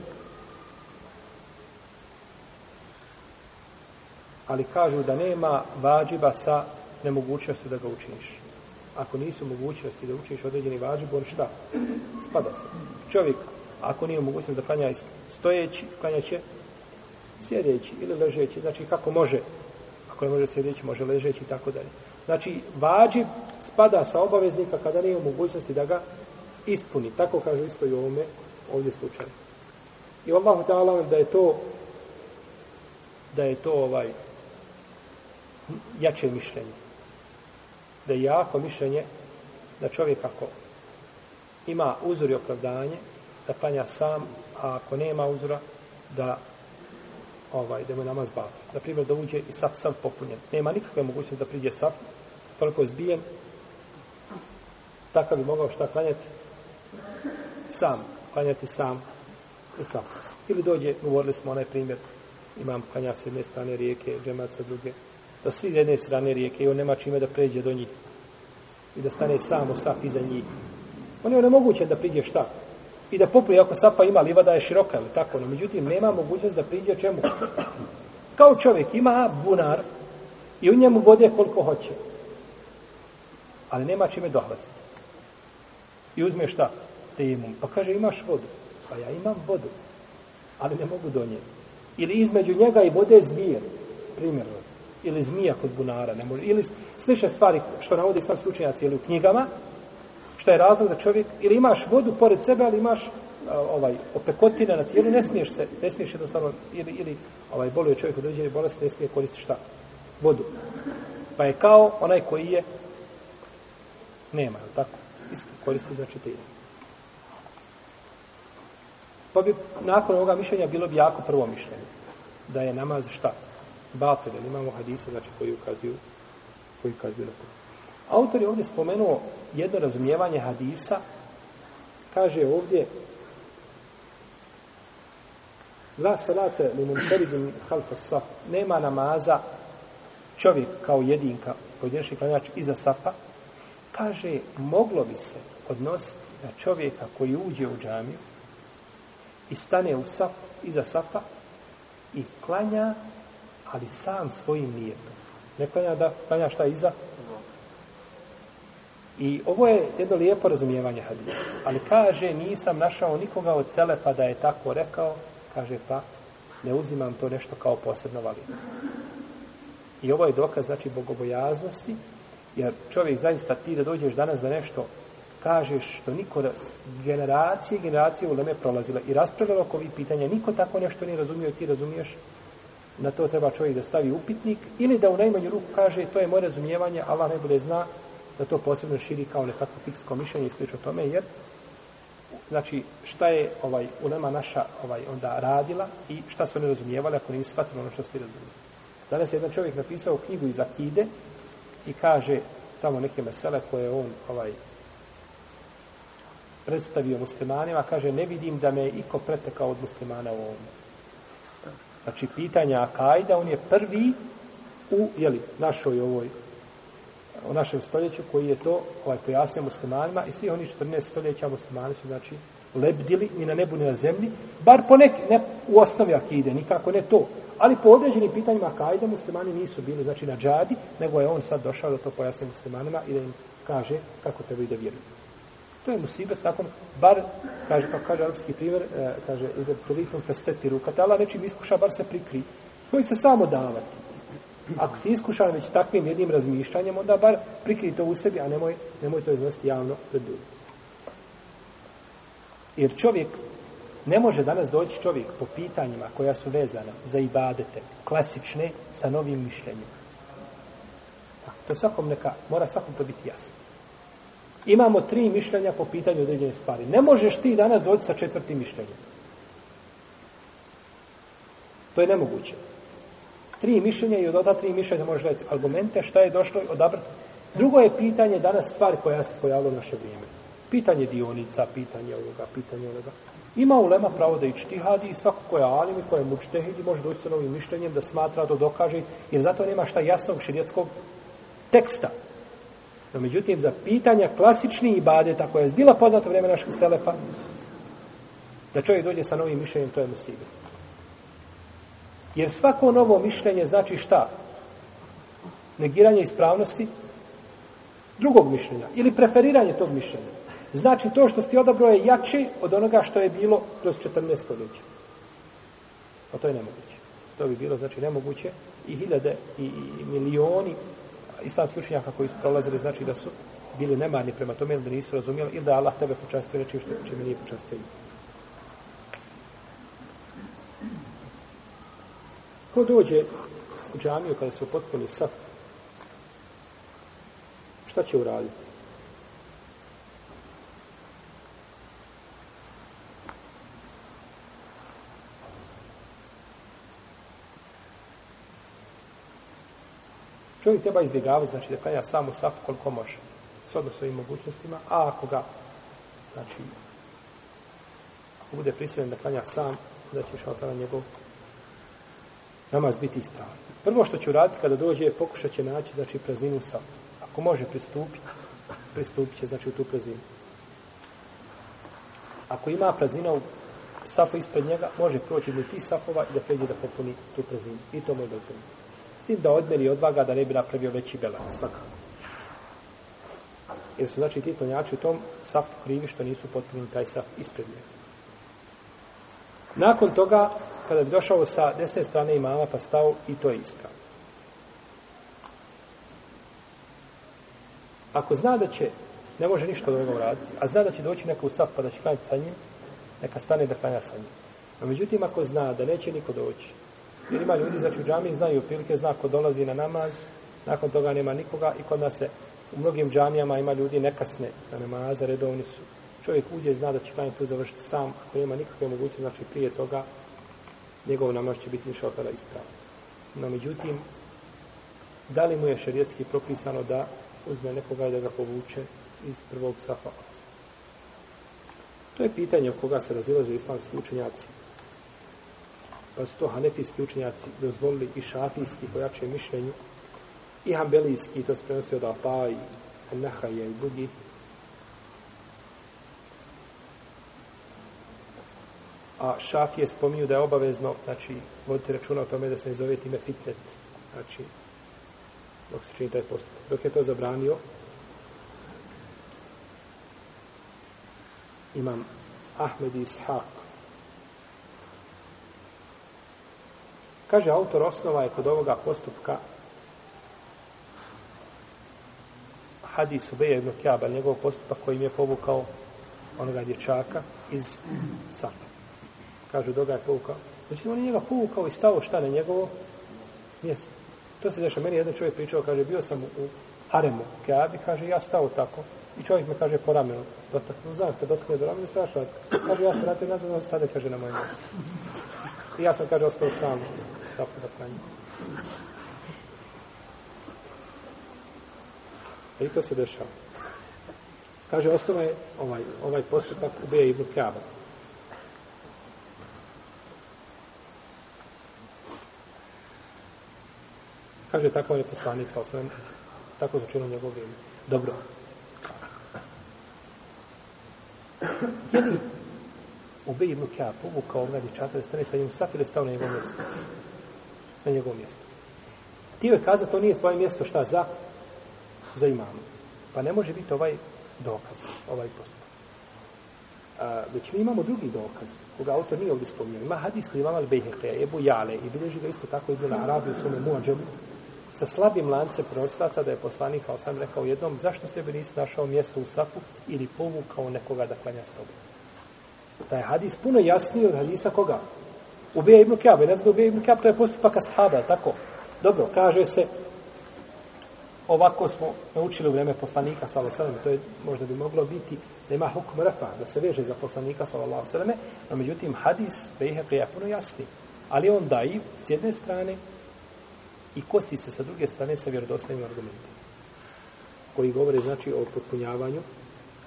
ali kažu da nema vađiba sa nemogućnosti da ga učiniš ako nisu mogućnosti da učiniš određeni vađib, on šta? Spada se. Čovjek ako nije mogućnost da klanja stojeći, klanja će sjedeći ili ležeći. Znači, kako može, ako ne može sjedeći, može ležeći i tako dalje. Znači, vađi spada sa obaveznika kada nije u mogućnosti da ga ispuni. Tako kaže isto i ovome ovdje slučaju. I Allahu ta'ala da je to da je to ovaj jače mišljenje. Da je jako mišljenje da čovjek ako ima uzor i opravdanje, da klanja sam, a ako nema uzora, da ovaj da mu namaz bat. Na primjer da uđe i sav sam popunjen. Nema nikakve mogućnosti da priđe sav toliko je zbijen. Tako bi mogao šta klanjati sam, klanjati sam i sam. Ili dođe, govorili smo onaj primjer, imam klanja s jedne strane rijeke, džemat sa druge, da svi iz jedne strane rijeke i on nema čime da pređe do njih i da stane samo saf iza njih. On je onemogućen da priđe šta? i da popri ako sapa ima livada je široka ili tako no međutim nema mogućnost da priđe čemu kao čovjek ima bunar i u njemu vode koliko hoće ali nema čime dohvatiti i uzme šta temum pa kaže imaš vodu pa ja imam vodu ali ne mogu do nje ili između njega i vode zvijer primjerno ili zmija kod bunara ne može ili slične stvari što navodi sam slučajac ili u knjigama šta je razlog da čovjek ili imaš vodu pored sebe, ali imaš ovaj opekotine na tijelu, ne smiješ se, ne smiješ jednostavno ili ili ovaj boluje čovjek od određene bolesti, ne smije koristiti šta vodu. Pa je kao onaj koji je nema, je tako? Isto koristi za četiri. Pa bi nakon ovoga mišljenja bilo bi jako prvo mišljenje da je namaz šta? Batel, imamo hadisa znači koji ukazuju koji ukazuju na to. Autor je ovdje spomenuo jedno razumijevanje hadisa. Kaže ovdje La salate li munteridin halfa saf. Nema namaza čovjek kao jedinka, pojedinačni klanjač iza safa. Kaže, moglo bi se odnositi na čovjeka koji uđe u džamiju i stane u saf, iza safa i klanja, ali sam svojim nijetom. Ne klanja da klanja šta iza? I ovo je jedno lijepo razumijevanje hadisa. Ali kaže, nisam našao nikoga od Selefa da je tako rekao. Kaže, pa, ne uzimam to nešto kao posebno valino. I ovo je dokaz, znači, bogobojaznosti. Jer čovjek, zaista, ti da dođeš danas da nešto kažeš što niko da generacije i generacije u Leme prolazila i raspravila oko ovih pitanja, niko tako nešto nije razumio i ti razumiješ, na to treba čovjek da stavi upitnik ili da u najmanju ruku kaže to je moje razumijevanje, Allah ne bude zna, da to posebno širi kao nekako fiksko mišljenje i slično tome, jer znači šta je ovaj u nama naša ovaj onda radila i šta su oni razumijevali ako nisu shvatili ono što ste razumijeli. Danas je jedan čovjek napisao knjigu iz Akide i kaže tamo neke mesele koje on ovaj predstavio muslimanima, kaže ne vidim da me iko pretekao od muslimana u ovom. Znači pitanja Akajda, on je prvi u, jeli, našoj ovoj u našem stoljeću koji je to ovaj, pojasnio muslimanima i svi oni 14 stoljeća muslimani su znači lebdili ni na nebu ni na zemlji bar po neki, ne u osnovi akide nikako ne to ali po određenim pitanjima akide muslimani nisu bili znači na džadi nego je on sad došao da to pojasni muslimanima i da im kaže kako treba da vjeruju to je musibet takom bar kaže kako kaže arapski primjer eh, kaže izad tulitum festetiru kad Allah nečim iskuša bar se prikri koji se samo davati Ako si iskušan već takvim jednim razmišljanjem, onda bar prikri to u sebi, a nemoj, nemoj to iznositi javno pred ljudi. Jer čovjek, ne može danas doći čovjek po pitanjima koja su vezana za ibadete, klasične, sa novim mišljenjima. To svakom neka, mora svakom to biti jasno. Imamo tri mišljenja po pitanju određene stvari. Ne možeš ti danas doći sa četvrtim mišljenjem. To je nemoguće tri mišljenja i od ta tri mišljenja možeš dajeti argumente šta je došlo odabrati. Drugo je pitanje danas stvari koja se pojavila u naše vrijeme. Pitanje dionica, pitanje ovoga, pitanje onoga. Ima ulema pravo da i čtihadi i svako koja alim i koja mučtehidi može doći sa novim mišljenjem da smatra to dokaže jer zato nema šta jasnog širijetskog teksta. No, međutim, za pitanja klasični ibadeta koja je bila poznata vrijeme naših selefa, da čovjek dođe sa novim mišljenjem, to je musibet. Jer svako novo mišljenje znači šta? Negiranje ispravnosti drugog mišljenja ili preferiranje tog mišljenja. Znači to što ste odabrao je jače od onoga što je bilo kroz 14 stoljeća. Pa to je nemoguće. To bi bilo znači nemoguće i hiljade i, i milioni islamskih učenjaka koji su prolazili znači da su bili nemarni prema tome ili da nisu razumijeli ili da Allah tebe počastio nečim što će mi nije počastio. Ko dođe u džamiju kada se upotpuni saf, šta će uraditi? Čovjek treba izbjegavati, znači da klanja samo saf koliko može, s svojim mogućnostima, a ako ga, znači, ako bude prisiljen da klanja sam, da će šalotana njegov namaz biti ispravan. Prvo što ću raditi kada dođe je pokušat će naći znači, prazninu sa. Ako može pristupiti, pristupit će znači, u tu prazninu. Ako ima praznina u safu ispred njega, može proći do tih safova i da pređe da popuni tu prazninu. I to mu je dozvoljeno. S tim da odmeri odvaga da ne bi napravio veći belan, svakako. Jer su znači ti klanjači u tom safu krivi što nisu potpunili taj saf ispred njega. Nakon toga kada bi došao sa desne strane imama pa stao i to je ispravno. Ako zna da će, ne može ništa dobro raditi, a zna da će doći neko u saf pa da će klanjati sa njim, neka stane da klanja sa njim. A međutim, ako zna da neće niko doći, jer ima ljudi, znači u džami znaju, u prilike zna ko dolazi na namaz, nakon toga nema nikoga i kod nas se u mnogim džamijama ima ljudi nekasne na namaza, redovni su. Čovjek uđe zna da će klanjati tu završiti sam, ako nema nikakve moguće, znači prije toga njegov namaz će biti inšalala ispravan. No, međutim, da li mu je šarijetski propisano da uzme nekoga i da ga povuče iz prvog safa oca? To je pitanje o koga se razilaze islamski učenjaci. Pa su to hanefijski učenjaci dozvolili i šafijski pojačuje mišljenju i hambelijski, to se prenosi od Apa i Nehaje i drugih, a šafije spominju da je obavezno, znači, vodite računa o tome da se ne zove time fitret, znači, dok se čini taj postupak. Dok je to zabranio, imam Ahmed Ishaq. Kaže, autor osnova je kod ovoga postupka hadis u Bejegnu Kjaba, njegov postupak kojim je povukao onoga dječaka iz Safa kažu doga je poukao. Znači on je njega poukao i stao šta na njegovo mjesto. To se dešava. Meni jedan čovjek pričao, kaže, bio sam u haremu, keabi, kaže, ja stao tako. I čovjek me kaže po ramenu, dotaknu, znaš, kad dotakne do ramenu, znaš, kaže, ja se vratio nazad, on stade, kaže, na moje mjesto. I ja sam, kaže, ostao sam, sapu da klanju. I to se dešava. Kaže, ostao je ovaj, ovaj postupak ubija Ibn Kjaba. Kaže, tako je poslanik, sa osvrame. Tako je začinom njegov vrijeme. Dobro. Je li Ubej ibn Kjab povukao ovoga dječata da stane sa njim sat ili stao na njegovom mjestu? Na njegovom mjestu. Ti joj kaza, to nije tvoje mjesto šta za? Za imamu. Pa ne može biti ovaj dokaz, ovaj postup. A, već mi imamo drugi dokaz, koga autor nije ovdje spominjao. Ima hadis koji imam al-Bejheke, Ebu Jale, i bilježi ga isto tako i bilo na Arabiju, u svome muadžemu, sa slabim lancem prenosilaca da je poslanik sa osam rekao jednom zašto sebi nisi našao mjesto u safu ili povukao nekoga da klanja s tobom. Taj hadis puno jasniji od hadisa koga? Ubija ibn Kjab, ne znam ibn Kjab, to je postupak ashaba, tako? Dobro, kaže se ovako smo naučili u vreme poslanika sallallahu alejhi to je možda bi moglo biti da ima hukm rafa da se veže za poslanika sallallahu alejhi ve no međutim hadis bejhe je puno jasni ali on daji s jedne strane i kosi se sa druge strane sa vjerodostajnim argumentima koji govore znači o potpunjavanju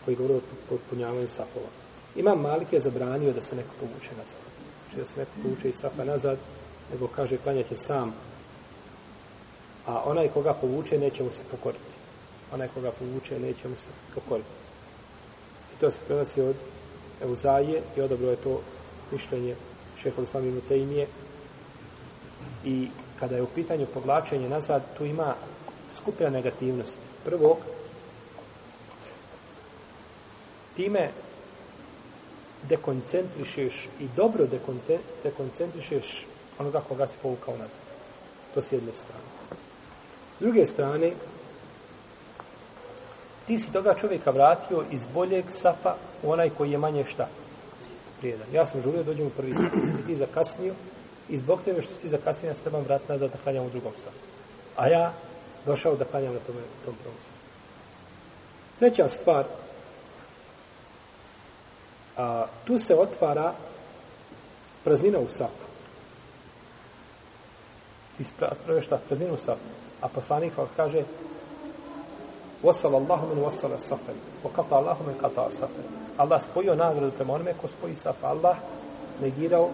koji govore o potpunjavanju safova imam Malik je zabranio da se neko povuče nazad znači da se neko povuče iz safa nazad nego kaže klanja će sam a onaj koga povuče neće mu se pokoriti onaj koga povuče neće mu se pokoriti i to se prenosi od Euzaje i odobro je to mišljenje šehova samim Tejmije i kada je u pitanju povlačenje nazad, tu ima skupina negativnosti. Prvo, time dekoncentrišeš i dobro dekoncentrišeš onoga koga si povukao nazad. To s jedne strane. S druge strane, ti si toga čovjeka vratio iz boljeg safa u onaj koji je manje šta? Prijedan. Ja sam žulio, dođem u prvi safa. I ti zakasnio, i zbog tebe što ti zakasnije ja se trebam vrat nazad da klanjam u drugom sam. A ja došao da klanjam na tom, tom prvom sam. Treća stvar, a, tu se otvara praznina u safu. Ti prve šta, praznina u safu. A poslanik vam kaže, وصل الله من وصل السفر وقطع الله من قطع السفر الله سبوي ناغر لتمان ميكو سبوي سفر الله نجيرو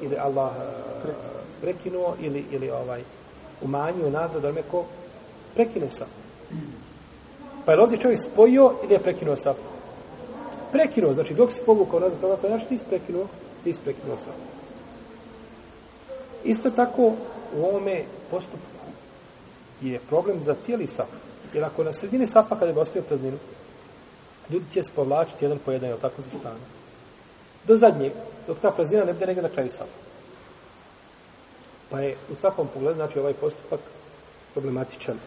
ili Allah e, prekinuo ili ili ovaj umanjio nadu da neko prekine sa. Pa je ovdje čovjek spojio ili je prekinuo sa? Prekinuo, znači dok si povukao nazad, kada pa ti isprekinuo, ti isprekinuo sa. Isto tako u ovome postupku je problem za cijeli saf. Jer ako na sredini safa kada bi ostavio prazninu, ljudi će se povlačiti jedan po jedan, je tako za stranu. Do zadnjeg, dok ta praznina ne bude negdje na kraju safa. Pa je u svakom pogledu, znači, ovaj postupak problematičan.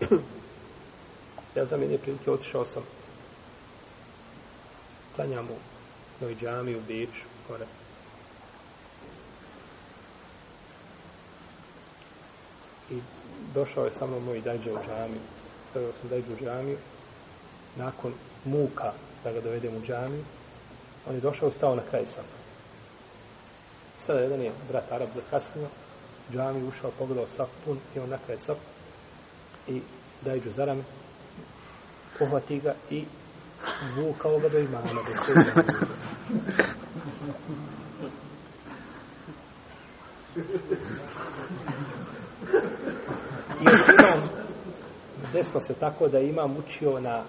[CLEARS THROAT] ja za mene prilike otišao sam. Klanjam u noj džami, u bič, gore. I došao je samo moj dajđe u džami. Stavio sam dajđe u džami. Nakon muka, da ga dovedem u džami. On je došao i stao na kraj safa. Sada jedan je brat Arab zakasnio, džami ušao, pogledao saf pun i on na kraj saf i daj džuzaram pohvati ga i vukao ga do imana. Do I imam, desno se tako da imam učio na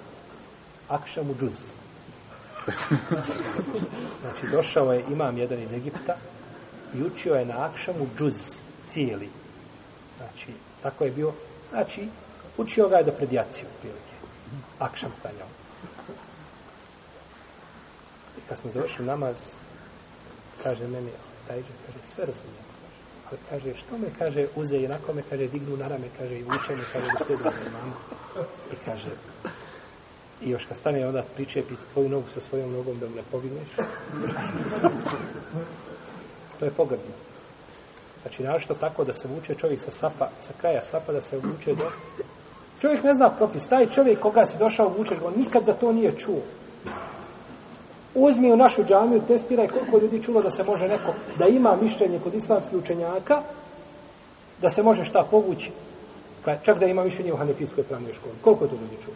akšamu džuzi. [LAUGHS] znači, došao je imam jedan iz Egipta i učio je na Akšamu džuz cijeli. Znači, tako je bio. Znači, učio ga je do predjaci u prilike. Akšam kanjao. I kad smo završili namaz, kaže meni, taj džuz, kaže, sve razumijem. Ali kaže, što me kaže, uze i onako me kaže, dignu na rame, kaže, i uče me, kaže, u sredu imamo. I kaže, I još kad stane onda pričepi tvoju nogu sa svojom nogom da mu ne pogineš. to je pogrdno. Znači, našto tako da se vuče čovjek sa sapa, sa kraja sapa, da se vuče do... Čovjek ne zna propis. Taj čovjek koga si došao vučeš, on nikad za to nije čuo. Uzmi u našu džamiju, testiraj koliko ljudi čulo da se može neko, da ima mišljenje kod islamskih učenjaka, da se može šta povući, pa čak da ima mišljenje u hanefijskoj pravnoj školi. Koliko je to ljudi čulo?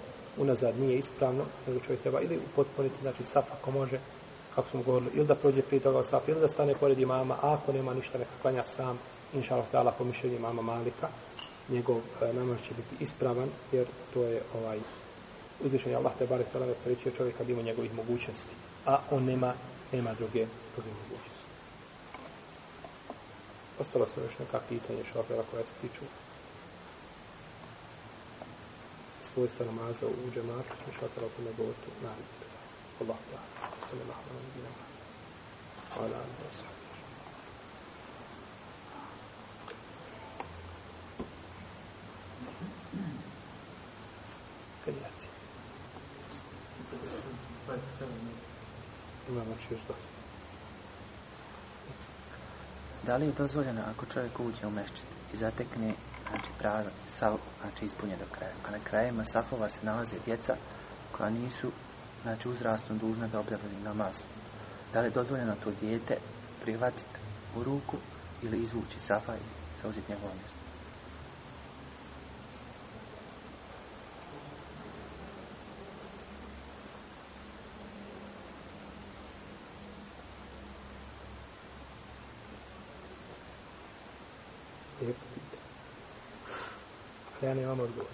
unazad nije ispravno, nego čovjek treba ili potpuniti, znači saf ako može, kako smo govorili, ili da prođe prije toga saf, ili da stane pored imama, a ako nema ništa neka klanja sam, inša Allah ta'ala po mišljenju imama Malika, njegov e, namaz će biti ispravan, jer to je ovaj uzvišenje Allah te barek ta'ala prećio čovjeka bimo njegovih mogućnosti, a on nema, nema druge, druge mogućnosti. Ostalo se još neka pitanja šofera koja se tiču svojstva namaza u džematu, u šatara u tome govoru, na ljudi. Allah ta. Assalamu alaikum wa rahmatullahi wa barakatuh. Hvala vam da sam. Kadijaci. Ima vaš još dosta. Da li je dozvoljeno ako čovjek uđe u meščit i zatekne znači prazan sav, znači ispunje do kraja. A na krajima safova se nalaze djeca koja nisu, znači uzrastom dužna da objavljaju namaz. Da li je dozvoljeno to djete prihvatiti u ruku ili izvući safa i zauzeti njegovo mjesto? Ja ne imam odgovor.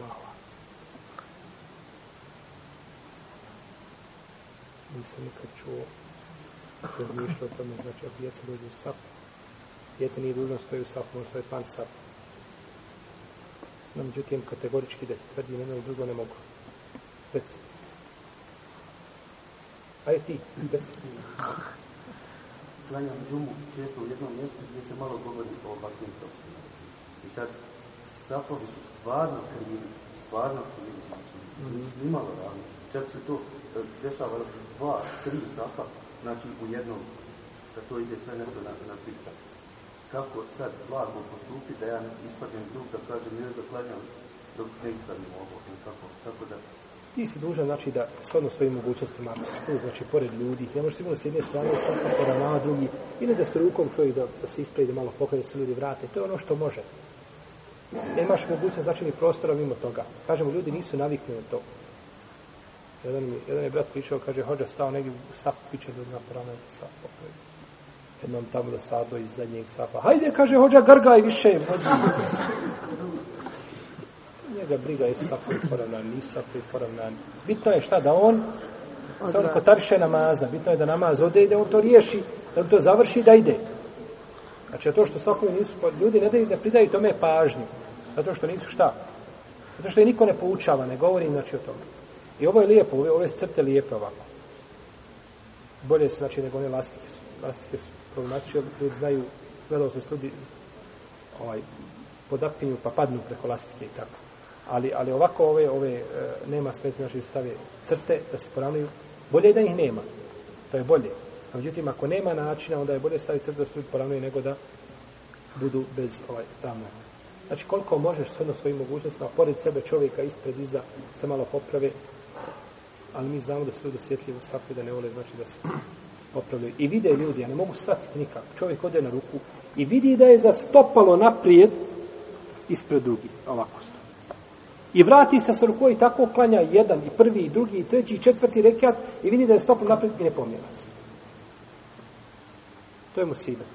Wow. Nisam nikad čuo da bi išlo o tome, znači, ako djeca dođu u sap, djete nije dužno stoji u sapu, može stojiti van sapu. No, međutim, kategorički da se tvrdi, ne mogu drugo, ne mogu. Reci. Ajde ti, reci. Klanjam džumu često u jednom mjestu gdje se malo govori o ovakvim propisima. I sad, Asafovi su stvarno krivi, stvarno krivi, znači, nisu mhm. ni malo rani. Čak se to e, dešava da su dva, tri Asafa, znači u jednom, da to ide sve nešto na, na pita. Kako sad blago postupi da ja ispadnem drug da kažem još da klanjam dok ne ispadnem ovo, kako, kako da ti si dužan znači da s odnos svojim mogućnostima što znači pored ljudi ne možeš sigurno s jedne strane sa kada mala drugi ili da se rukom čovjek da, da se ispravi da malo pokaže se ljudi vrate to je ono što može nemaš mogućnost začini prostora mimo toga. Kažemo, ljudi nisu navikli na to. Jedan, mi, jedan je brat pričao, kaže, hođa stao negdje u safu, piće do na paramenta safu. Okay. Jednom tamo do sado iz zadnjeg safa. Hajde, kaže, hođa, grgaj više. Njega briga je safu i poravnan, nisu safu i poravnan. Bitno je šta da on, se on kotariše namaza, bitno je da namaz ode i da on to riješi, da on to završi da ide. Znači, to što sokovi nisu, pa ljudi ne, daju, ne pridaju tome pažnju. Zato što nisu šta? Zato što je niko ne poučava, ne govori znači o tome. I ovo je lijepo, ove, ove crte lijepe ovako. Bolje su, znači, nego one lastike su. Lastike su problematične, ljudi znaju, gledao se studi, ovaj, podapinju, pa padnu preko lastike i tako. Ali, ali ovako ove, ove e, nema smetnje, znači, stave crte da se poravnaju. Bolje je da ih nema. To je bolje. A međutim, ako nema načina, onda je bolje staviti crtu da se poravnaju nego da budu bez ovaj ravnanja. Znači, koliko možeš shodno svojim mogućnostima, pored sebe čovjeka ispred, iza, se malo poprave, ali mi znamo da se ljudi osjetljivi u safu da ne vole, znači da se popravljaju. I vide ljudi, ja ne mogu shvatiti nikako. Čovjek ode na ruku i vidi da je za stopalo naprijed ispred drugi, ovako sto. I vrati se sa rukom i tako klanja jedan, i prvi, i drugi, i treći, i četvrti rekiat i vidi da je stopalo naprijed i ne pomjera se. To je musibet.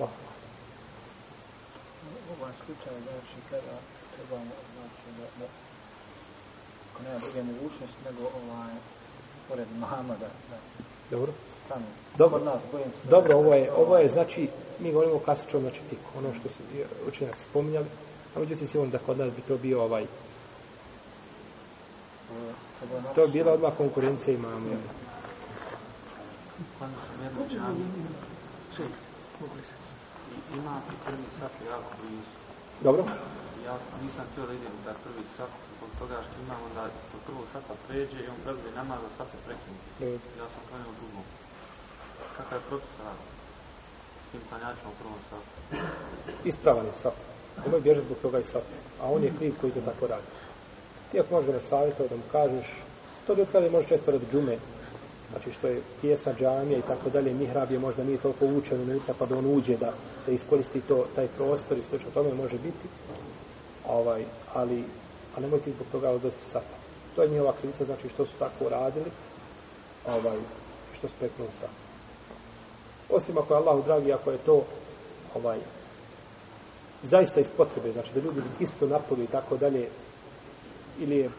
No. U ovom slučaju, znači, kada trebamo, znači, da, da ako nema druge mogućnosti, nego ovaj, pored mama da, da Dobro. stanu. Dobro. Nas, bojim se Dobro, ovo je, ovo je, znači, mi govorimo o klasičnom, znači, fiku, ono što su učenjaci spominjali, a međutim, sigurno da kod nas bi to bio ovaj, to je bila odmah konkurencija imamo. Ja. Ima prvi sat jako blizu. Dobro. Ja nisam htio da idem da prvi sat zbog toga što imam onda ispod prvog sata pređe i on prebude namaz za sate prekinu. Ja sam krenuo drugom. Kakav je propis rada? S tim klanjačima u prvom satu. Ispravan je sat. Ovo je bježe zbog toga i sat. A on je kriv koji to tako radi. Ti ako možeš da nas savjetao da mu kažeš, to bi otkada može često radi džume, znači što je tijesna džamija i tako dalje, mihrab je možda nije toliko učen unutra pa da on uđe da, da iskoristi to, taj prostor i sl. tome može biti, ovaj, ali, ali nemojte zbog toga odvesti sata. To je njihova krivica, znači što su tako radili, ovaj, što su peknuli sata. Osim ako je Allahu dragi, ako je to ovaj, zaista iz potrebe, znači da ljudi kisto napolju i tako dalje, ili je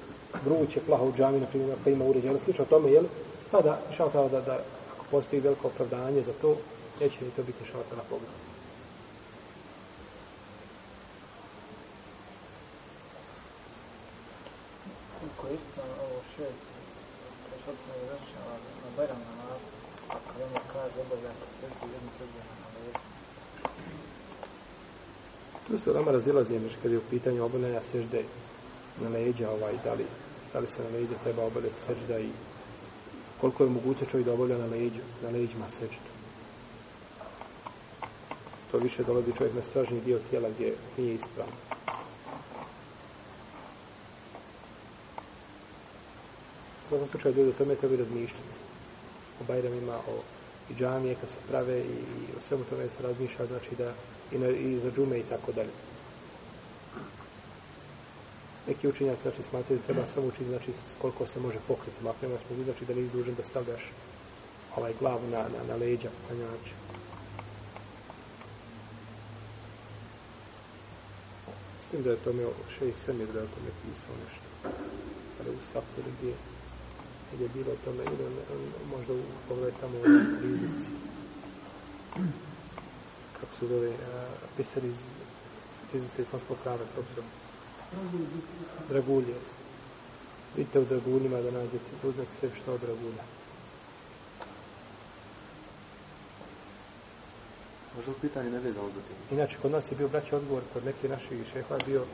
vruće, plaho u džami, na primjer, pa ima uređaj, ali slično tome, jel? tada, pa šal tada, da, da ako postoji veliko opravdanje za to, neće li to biti šal tada pogleda. Ako je istan ovo še, to što se ne razčeva na Bajram na nas, ako je ono kaj zabavljan se sveći, je ono kaj zabavljan na Bajram. Tu se nama razilazi, znači, kada je u pitanju obavljanja sežde na leđa, ovaj, da li, da li se na leđa treba obavljati sežda i koliko je moguće čovjek da obavlja na leđu, na leđima seđu. To više dolazi čovjek na stražni dio tijela gdje nije ispravno. U svakom slučaju ljudi o tome treba razmišljati. O Bajramima, o i džamije kad se prave i, i o svemu tome se razmišlja, znači da i, na, i za džume i tako dalje neki učinjaci znači smatraju da treba samo učiti znači koliko se može pokriti maknemo smo znači da nisi dužan da stavljaš ovaj glavu na, na, na leđa klanjača mislim da je to meo šejh Semir da je to me pisao nešto ali u sapu ili gdje gdje je bilo to me ili on, on, možda u pogled tamo u riznici kako se zove uh, pisar iz riznice islamskog prava profesor Dragulje se. Vidite u draguljima da nađete uznak se što od dragulja. Možda pitanje ne vezalo za tim. Inače, kod nas je bio braći odgovor kod neke naših šehova, bio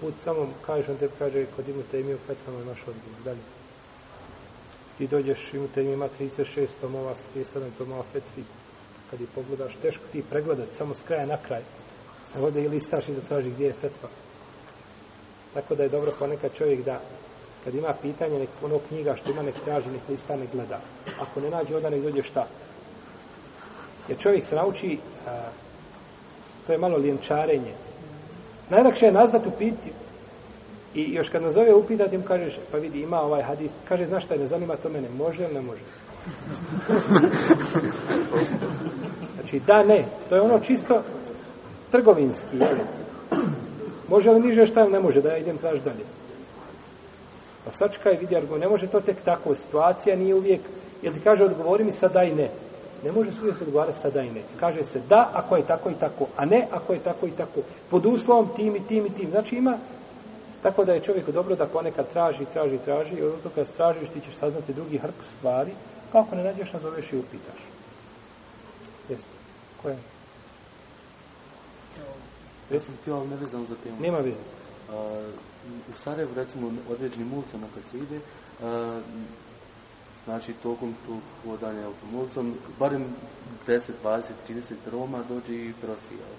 put samo kaže, on te kaže, kod imu te imi u petama imaš odgovor, dalje. Ti dođeš, imu te ima 36 tomova, 37 tomova fetvi. Kad ih pogledaš, teško ti pregledat, samo s kraja na kraj. Ode ili staš i da traži gdje je fetva. Tako da je dobro ponekad čovjek da kad ima pitanje nek ono knjiga što ima nek traži nek lista nek gleda. Ako ne nađe onda nek dođe šta. Jer čovjek se nauči a, to je malo lijenčarenje. Najlakše je nazvati upiti i još kad nazove upitati im kažeš pa vidi ima ovaj hadis kaže znaš šta je ne zanima to mene može ili ne može. [LAUGHS] znači da ne to je ono čisto trgovinski. Jel? Može li niže šta ne može da ja idem traži dalje? Pa sačkaj, vidi argo, ne može to tek tako, situacija nije uvijek, jer ti kaže odgovori mi sada i ne. Ne može se uvijek odgovarati sada i ne. Kaže se da, ako je tako i tako, a ne, ako je tako i tako, pod uslovom tim i tim i tim. Znači ima, tako da je čovjeku dobro da ponekad traži, traži, traži, i od toga kad stražiš ti ćeš saznati drugi hrp stvari, kako ne nađeš, nazoveš i upitaš. Jeste. Koje je? Ja sam ti ovo nevezano za temu. Nema veze. U Sarajevo, recimo, određenim ulicama kad se ide, a, znači, tokom tu hodanja automulcom, barem 10, 20, 30 Roma dođe i prosi. Ali.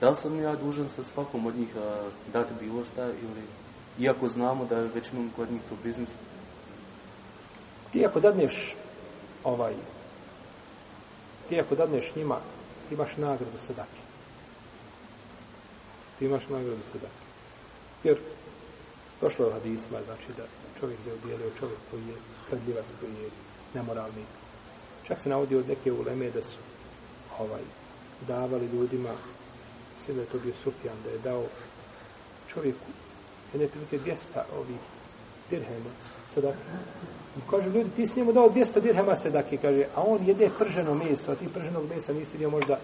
Da li sam ja dužan sa svakom od njih a, dati bilo šta ili... Iako znamo da je većinom kod njih to biznis. Ti ako dadneš ovaj ti ako dadneš njima imaš nagradu sadake ti imaš nagradu sadaka. Jer došlo je u hadisma, znači da čovjek je udjelio čovjek koji je kradljivac, koji je nemoralni. Čak se navodio od neke uleme da su ovaj, davali ljudima, mislim da je to bio Sufjan, da je dao čovjeku jedne prilike 200 ovih dirhema sadaka. I kaže, ljudi, ti si njemu dao 200 dirhema sadaka, kaže, a on jede prženo meso, a ti prženog mesa nisi vidio možda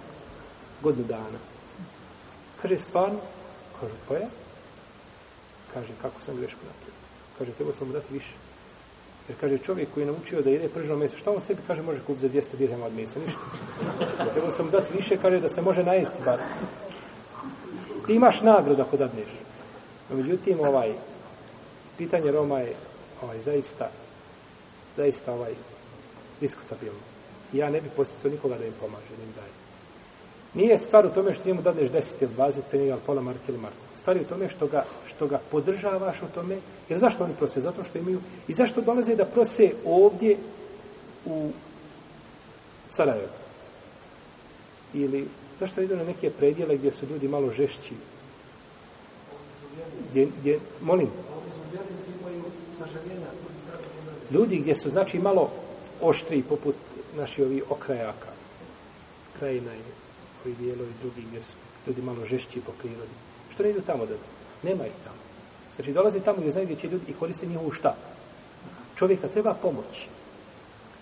godinu dana. Kaže, stvarno? Kaže, pa je. Kaže, kako sam grešku napravio? Kaže, trebao sam mu dati više. Jer kaže, čovjek koji je naučio da jede prženo meso, šta on sebi kaže, može kupiti za 200 dirhama od mesa, ništa. Trebao sam mu dati više, kaže, da se može najesti bar. Ti imaš nagradu ako dadneš. No, međutim, ovaj, pitanje Roma je ovaj, zaista, zaista ovaj, diskutabilno. Ja ne bih posjećao nikoga da im pomaže, da im daje. Nije stvar u tome što njemu dadeš 10 ili 20 penija ili pola marka ili marka. Stvar je u tome što ga, što ga podržavaš u tome. Jer zašto oni prose? Zato što imaju... I zašto dolaze da prose ovdje u Sarajevo? Ili zašto idu na neke predjele gdje su ljudi malo žešći? Gdje, gdje, molim? Ljudi gdje su znači malo oštri poput naših ovih okrajaka. Krajina je koji dijeloj drugi gdje su ljudi malo žešći po prirodi. Što ne idu tamo da Nema ih tamo. Znači dolaze tamo gdje znaju gdje će ljudi i koriste njihovu šta. Čovjeka treba pomoć.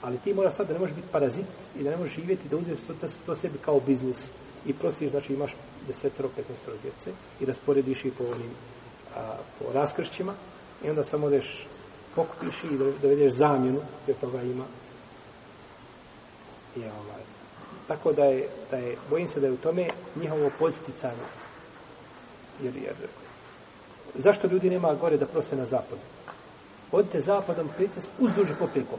Ali ti mora sad da ne možeš biti parazit i da ne možeš živjeti da uzeš to, to, to sebi kao biznis i prosiš, znači imaš desetero, petnestero djece i rasporediš ih po onim a, po raskršćima i onda samo odeš pokupiš i dovedeš zamjenu jer toga ima i ovaj, Tako da je, da je, bojim se da je u tome njihovo pozticanje. Jer, jer, zašto ljudi nema gore da prose na zapad? Odite zapadom, prijete se uzduži popijekom.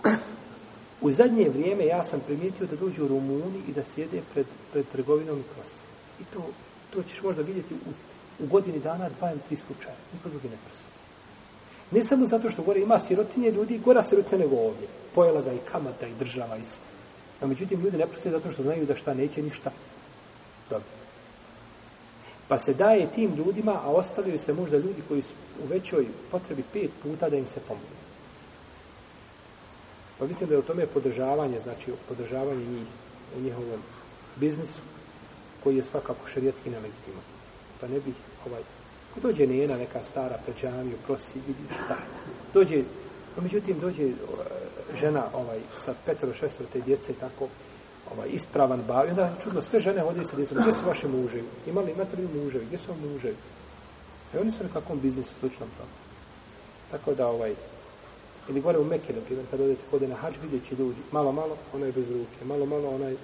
U zadnje vrijeme ja sam primijetio da dođu u Rumuni i da sjede pred, pred trgovinom i prose. I to, to ćeš možda vidjeti u, u godini dana dva ili tri slučaja. Niko drugi ne prose. Ne samo zato što gore ima sirotinje ljudi, gora sirotinje nego ovdje. Pojela ga i kamata i država i sve. A međutim, ljudi ne proste zato što znaju da šta neće ništa dobiti. Pa se daje tim ljudima, a ostavljaju se možda ljudi koji su u većoj potrebi pet puta da im se pomogu. Pa mislim da je u tome podržavanje, znači podržavanje njih u njihovom biznisu, koji je svakako šarijetski nelegitiman. Pa ne bih ovaj... Ko dođe njena neka stara pred džamiju, prosi, vidi šta. Dođe, no pa međutim, dođe ovaj, žena ovaj sa petero šestero te djece tako ovaj ispravan bavio da čudno sve žene hodaju sa djecom gdje su vaši muževi imali imate li muževi gdje su vam muževi e oni su na kakvom biznisu slučnom tamo tako da ovaj ili gore u Mekke na primjer kad odete kod na hač vidjeći ljudi malo malo ona je bez ruke malo malo ona je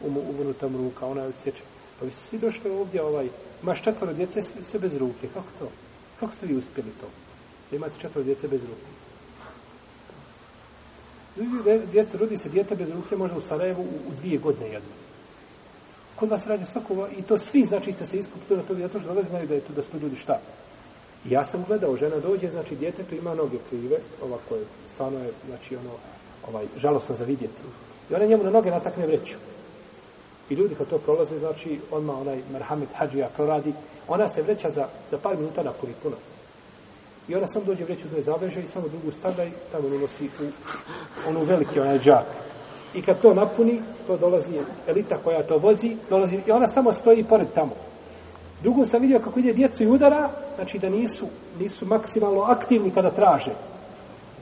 um, uvnuta mu ruka ona je odsječa pa vi svi došli ovdje ovaj imaš četvoro djece sve bez ruke kako to kako ste vi uspjeli to da imate četvoro djece bez ruke djeca, rodi se djete bez ruke, može u Sarajevu u, u dvije godine jedno. Kod vas rađe svako, i to svi, znači, ste se iskupili na to djeca, što dolaze, znaju da je to, da su ljudi šta. Ja sam gledao, žena dođe, znači, djete to ima noge krive, ovako je, stvarno je, znači, ono, ovaj, žalostno za vidjeti. I ona njemu na noge natakne vreću. I ljudi kad to prolaze, znači, odmah onaj Marhamed Hadžija proradi, ona se vreća za, za par minuta na puno. I ona sam dođe vreću dve zaveže i samo drugu stavlja i tamo nosi u onu veliki onaj džak. I kad to napuni, to dolazi elita koja to vozi, dolazi i ona samo stoji pored tamo. Drugu sam vidio kako ide djecu i udara, znači da nisu, nisu maksimalno aktivni kada traže.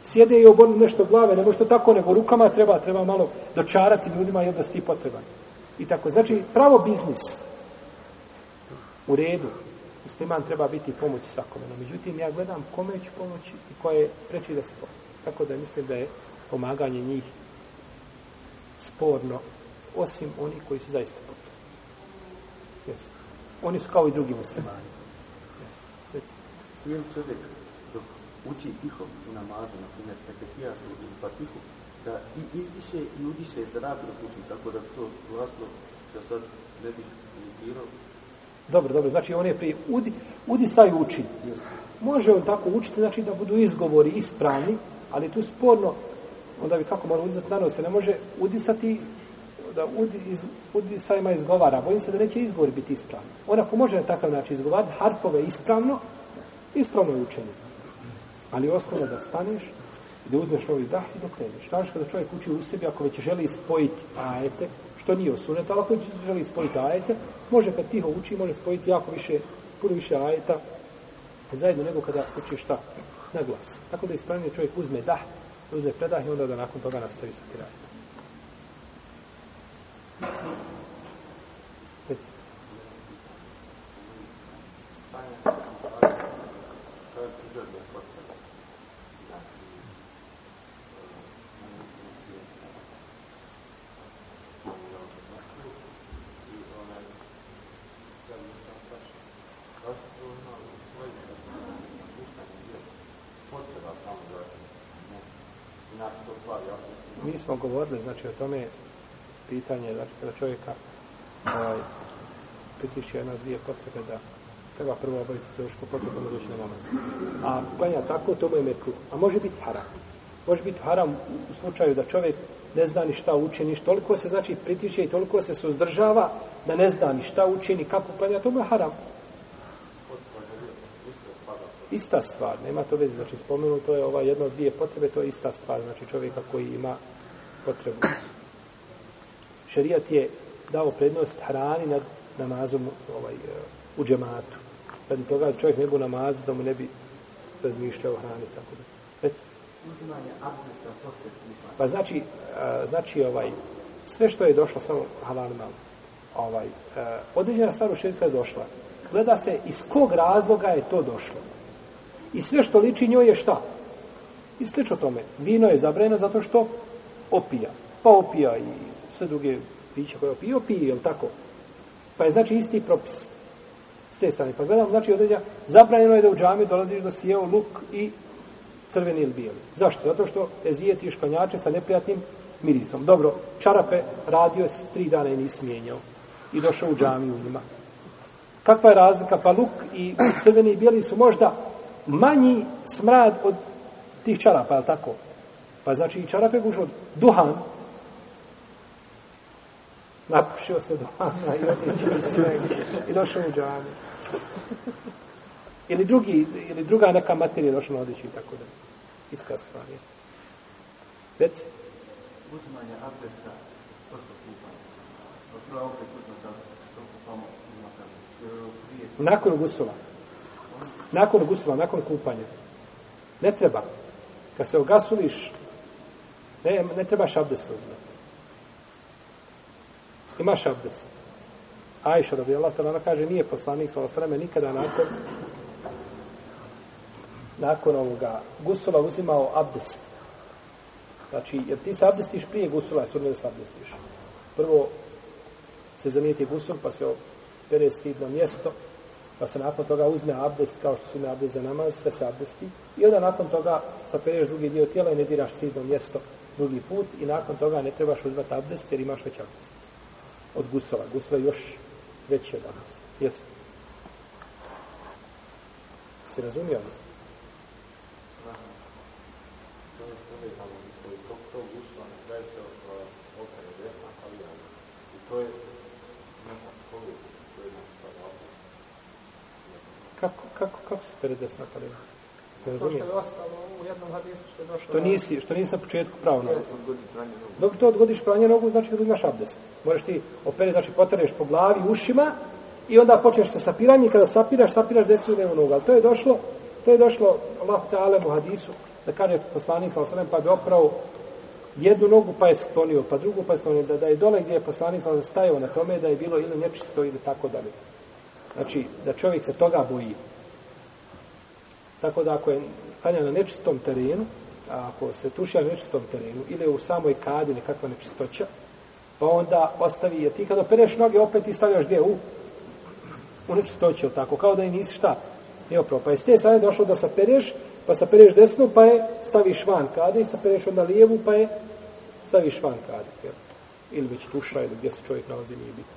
Sjede i obonu nešto glave, ne može to tako, nego rukama treba, treba malo dočarati ljudima i onda ti potreban. I tako, znači pravo biznis u redu, musliman treba biti pomoć svakome. No, međutim, ja gledam kome ću pomoći i koje preći da se pomoći. Tako da mislim da je pomaganje njih sporno, osim onih koji su zaista potrebni. Jesu. Oni su kao i drugi muslimani. Jesu. Reci. Jedan čovjek dok uči tiho u namazu, na primjer, tekatijatu ili patihu, da i izbiše i udiše zrak dok uči, tako da to glasno, da sad ne bih imitirao, Dobro, dobro, znači on je prije, udi, udi saj uči. Može on tako učiti, znači da budu izgovori ispravni, ali tu sporno, onda bi kako mora uzeti na se ne može udisati, da udi, iz, udisajima izgovara, bojim se da neće izgovor biti ispravni. On ako može na takav način izgovarati, harfove ispravno, ispravno je učenje. Ali osnovno da staneš, da uzmeš ovaj dah i dok kreneš. Znaš kada čovjek uči u sebi, ako već želi spojiti ajete, što nije osunet, ali ako želi spojiti ajete, može kad tiho uči, može spojiti jako više, puno više ajeta zajedno nego kada uči šta? Na glas. Tako da ispravljeno čovjek uzme dah, uzme predah i onda da nakon toga nastavi sa tirajem. Reci. Thank you. mi smo govorili, znači, o tome pitanje, znači, kada čovjeka ovaj, pritiši jedna dvije potrebe da treba prvo obaviti se ušku potrebu na doći namaz. A klanja tako, to mu je meklu. A može biti haram. Može biti haram u slučaju da čovjek ne zna ni šta uči, ni toliko se znači pritiče i toliko se suzdržava da ne zna ni šta uči, ni kako klanja, to mu je haram. Ista stvar, nema to veze, znači spomenuto je ova jedna od dvije potrebe, to je ista stvar, znači čovjeka koji ima potrebu. Šerijat je dao prednost hrani nad namazom ovaj, e, u džematu. Radi toga čovjek ne bi u namazu da mu ne bi razmišljao o hrani. Tako da. Rec. Pa znači, e, znači ovaj, sve što je došlo samo halal malo. Ovaj, e, određena stvar u šerijatu je došla. Gleda se iz kog razloga je to došlo. I sve što liči njoj je šta? I slično tome. Vino je zabrajeno zato što opija. Pa opija i sve druge piće koje opija. I opija, jel tako? Pa je znači isti propis. S te strane. Pa gledam, znači određa, zabranjeno je da u džami dolaziš da sijeo luk i crveni ili bijeli. Zašto? Zato što ezijetiš konjače sa neprijatnim mirisom. Dobro, čarape radio je tri dana i nismijenjao. I došao u džami u njima. Kakva je razlika? Pa luk i crveni i bijeli su možda manji smrad od tih čarapa, je li tako? Pa znači i čarape gušao duhan, Napušio se do i došao u džanje. Ili, drugi, ili druga neka materija došla na odjeću i tako da. Iska stvar, jesu. Već? Uzmanje abdesta, to što kupanje. Otvora pa opet uzmanje da se Nakon gusula. Nakon gusula, nakon kupanja. Ne treba. Kad se ogasuliš, ne, ne trebaš abdest uzimati. Imaš abdest. Ajša da bi Allah to ona kaže, nije poslanik sa osreme nikada nakon nakon ovoga gusula uzimao abdest. Znači, jer ti se abdestiš prije gusula, jer surno da se abdestiš. Prvo se zanijeti gusul, pa se pere stidno mjesto, pa se nakon toga uzme abdest, kao što su ne abdest za namaz, sve se abdesti, i onda nakon toga sapereš drugi dio tijela i ne diraš stidno mjesto, drugi put i nakon toga ne trebaš uzvati abdest jer imaš već abdest. Od gusova. Gusova je još veći od abdest. Jesi? Se razumio? Da. Kako, kako, kako se pere desna kalina? Što je ostalo u jednom hadisu što je došlo... Što nisi, što na početku pravo na Dok to odgodiš pranje nogu, znači da imaš abdest. Možeš ti opere, znači potereš po glavi, ušima, i onda počneš sa sapiranjem, kada sapiraš, sapiraš desnu i levu nogu. Ali to je došlo, to je došlo, Allah ta'ala u hadisu, da kaže poslanik, sal sal pa bi opravo jednu nogu pa je sklonio, pa drugu pa je sklonio, da, da je dole gdje je poslanik sal stajao na tome, da je bilo ili nečisto ili tako dalje. Znači, da čovjek se toga boji. Tako da ako je klanjao na nečistom terenu, ako se tušio na nečistom terenu, ili u samoj kadi nekakva nečistoća, pa onda ostavi je ti kad opereš noge opet i stavljaš gdje u u nečistoći od tako, kao da i nisi šta nije opravo, pa je s te strane došlo da sa pereš pa sa pereš desnu pa je staviš van kade i sa pereš onda lijevu pa je staviš van kade ili već tuša ili gdje se čovjek nalazi nije bitno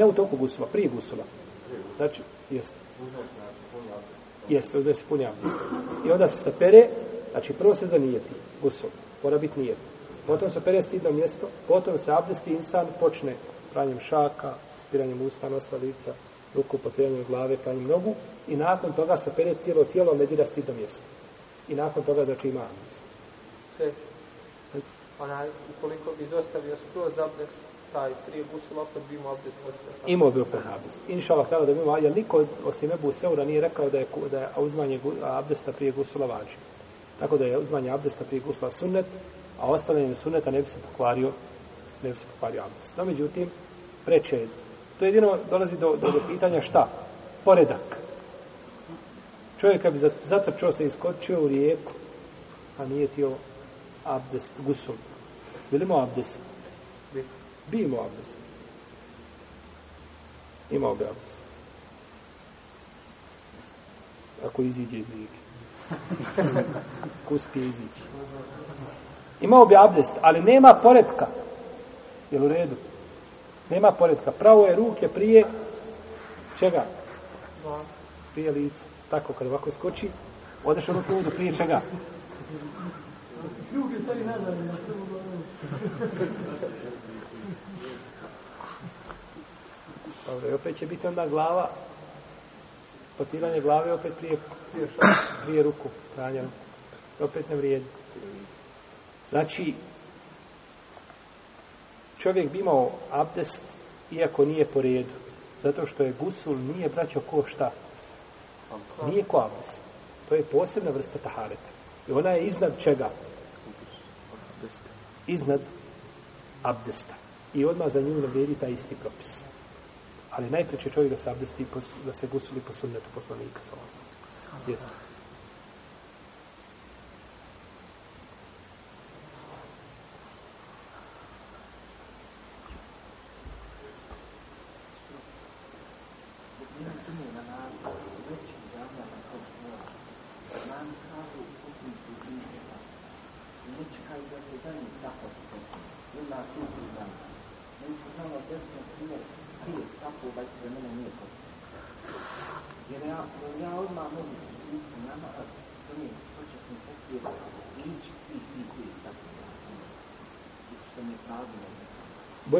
ne u toku gusula, prije gusula. Znači, jeste. Jeste, uzme se puni abdest. I onda se sapere, znači prvo se zanijeti gusul, mora biti nijet. Potom se pere stidno mjesto, potom se abdesti insan, počne pranjem šaka, spiranjem usta, nosa, lica, ruku, potrebanjem glave, pranjem nogu i nakon toga se pere cijelo tijelo, medira stidno mjesto. I nakon toga znači ima abdest. Sve, znači. ona, ukoliko bi izostavio skroz abdest, taj prije gusula, opet bi imao abdest posle. Imao bi opet abdest. Inša Allah, tada da bi imao, jer niko osim Ebu Seura nije rekao da je, da je uzmanje abdesta prije gusula važi. Tako da je uzmanje abdesta prije gusula sunnet, a ostavljanje sunneta ne bi se pokvario, ne bi se pokvario abdest. No, međutim, preče je, to jedino dolazi do, do, do pitanja šta? Poredak. Čovjek bi zatrčao se iskočio u rijeku, a nije tio abdest gusul. Bili mu abdest? bi imao abdest. Imao bi abdest. Ako iziđe iz lige. Ako [LAUGHS] uspije iziđe. Imao bi abdest, ali nema poredka. Jel u redu? Nema poredka. Pravo je ruke prije čega? Prije lica. Tako, kad ovako skoči, odeš u ruku vodu prije čega? Prije [LAUGHS] Dobro, i opet će biti onda glava, potiranje glave opet prije, prije, šta? prije ruku, pranja ruku. Opet ne vrijedi. Znači, čovjek bi imao abdest, iako nije po redu. Zato što je gusul nije braćo ko šta. Nije ko abdest. To je posebna vrsta tahareta. I ona je iznad čega? Iznad abdesta. I odmah za nju ne vrijedi taj isti propis. Abdest. Ali najpreće čovjek da se abdesti, da se gusili po sunnetu poslanika sa osam. Jesi.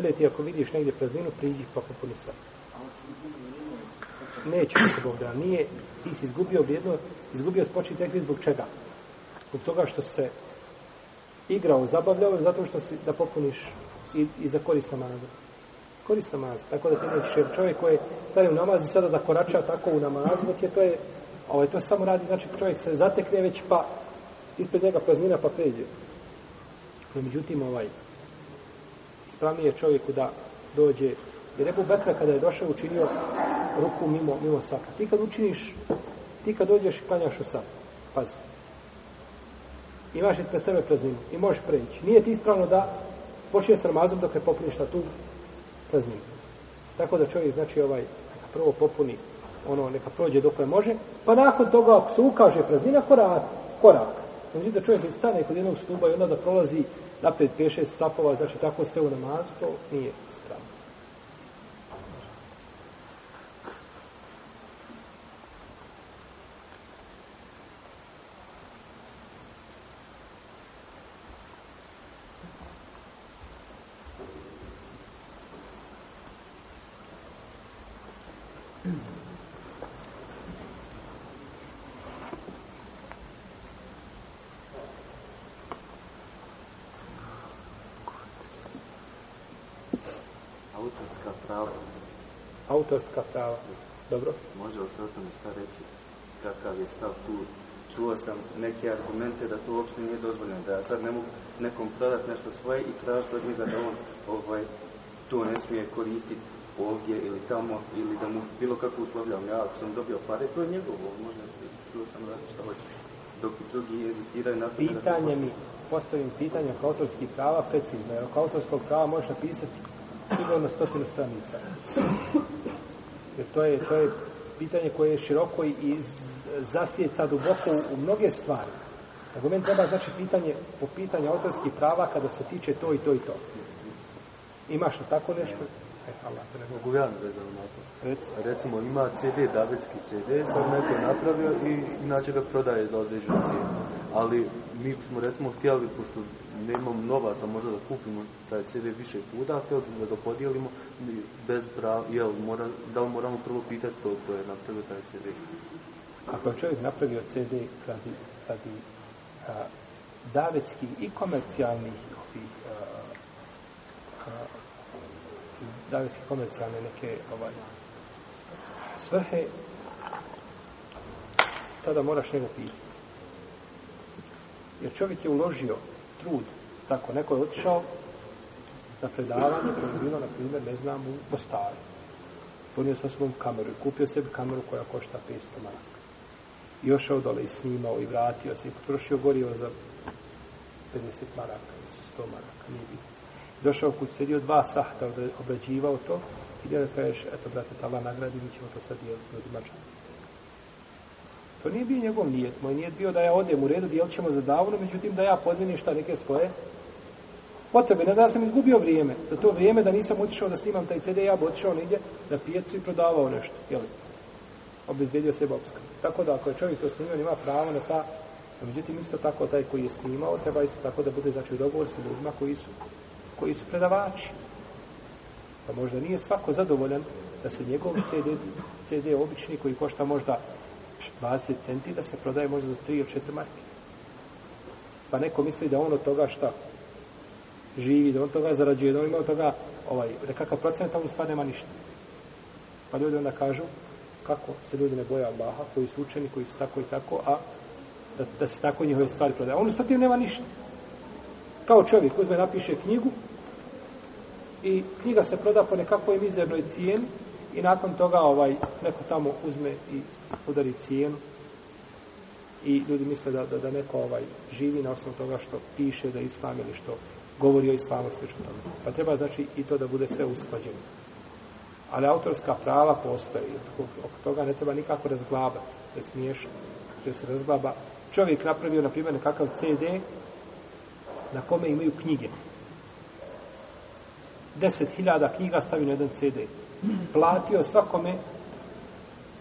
bolje ti ako vidiš negdje prazninu, priđi pa popuni sad. Neće se Bog da nije. Ti si izgubio vrijedno, izgubio spočin tekvi zbog čega? Zbog toga što se igrao, zabavljao, zato što si da popuniš i, i za korist namaza. Korist namaza. Tako da ti nećeš, jer čovjek koji je stari u namazi sada da korača tako u namazu, dok je to je, ovaj, to samo radi, znači čovjek se zatekne već pa ispred njega praznina pa pređe. No, međutim, ovaj, spravnije čovjeku da dođe jer Ebu Bekra kada je došao učinio ruku mimo, mimo safa ti kad učiniš ti kad dođeš i klanjaš u safu pazi imaš ispred sebe prazninu i možeš preći nije ti ispravno da počinje s namazom dok ne popuniš na tu prazninu tako da čovjek znači ovaj prvo popuni ono neka prođe dok ne može pa nakon toga ako se ukaže praznina korak korak Znači da čovjek stane kod jednog stuba i onda da prolazi napred 5-6 stafova, znači tako sve u namazu, to nije ispravno. autorska prava. Dobro? Može li se šta reći? Kakav je stav tu? Čuo sam neke argumente da to uopšte nije dozvoljeno, da ja sad ne mogu nekom prodati nešto svoje i tražiti od njega da on ovaj, to ne smije koristiti ovdje ili tamo, ili da mu bilo kako uslovljam. Ja ako sam dobio pare, to je njegovo, možda čuo sam da šta hoće. Dok i drugi insistiraju na to... Pitanje mi, postavim pitanje oko autorskih prava, precizno, jer oko autorskog prava možeš napisati sigurno stotinu stranica. Jer to je, to je pitanje koje je široko i zasjeca duboko u mnoge stvari. Tako meni treba znači pitanje po pitanju autorskih prava kada se tiče to i to i to. Imaš li tako nešto? E, hvala. Mogu ja vezano na to. Recimo. Recimo ima CD, davetski CD, sad neko je napravio i inače ga prodaje za određenu cijenu. Ali mi smo recimo htjeli, pošto ne imamo novaca, možda da kupimo taj CD više puta, htjeli bi da ga podijelimo bez prava, jel, mora, da li moramo prvo pitati to ko je napravio taj CD? Ako je čovjek napravio CD radi, radi a, davetski i komercijalnih ovih, davetski komercijalne neke ovaj, svrhe, tada moraš njega pitati. Jer čovjek je uložio trud, tako neko je otišao na predavanje koje je bilo, na primjer, ne znam, u Mostaru. Ponio sa svom kameru i kupio sebi kameru koja košta 500 maraka. I ošao dole i snimao i vratio se i potrošio gorivo za 50 maraka ili 100 maraka, nije bilo. Došao kuć, sedio dva sahta, obrađivao to i gdje da kažeš, eto, brate, ta nagradi, mi ćemo to sad dijeliti ljudima čak. To nije bio njegov nijet. Moj nijet bio da ja odem u redu, dijel ćemo za davno, međutim da ja podmenim šta neke svoje potrebe. Ne znam, ja sam izgubio vrijeme. Za to vrijeme da nisam utišao da snimam taj CD, ja bi otišao negdje na pijecu i prodavao nešto. Jel? Obezbedio se bobska. Tako da ako je čovjek to snimio, ima pravo na ta... Međutim, isto tako taj koji je snimao, treba isto tako da bude znači, dogovor sa ljudima koji su, koji su predavači. Pa možda nije svako zadovoljan da se njegov CD, CD obični koji košta možda 20 centi da se prodaje možda za 3 ili 4 marke. Pa neko misli da on od toga šta živi, da on toga zarađuje, da on ima od toga ovaj, nekakav procent, on stvar nema ništa. Pa ljudi onda kažu kako se ljudi ne boja Allaha, koji su učeni, koji su tako i tako, a da, da se tako njihove stvari prodaje. On ustavljiv nema ništa. Kao čovjek, uzme, napiše knjigu i knjiga se proda po nekakvoj mizernoj cijeni, i nakon toga ovaj neko tamo uzme i udari cijenu i ljudi misle da, da, da neko ovaj živi na osnovu toga što piše da islam ili što govori o islamu sl. tome. Pa treba znači i to da bude sve usklađeno. Ali autorska prava postoje i oko toga ne treba nikako razglabati. To je smiješno. Če se razglaba. Čovjek napravio, na primjer, nekakav CD na kome imaju knjige. 10.000 knjiga stavio na jedan CD platio svakome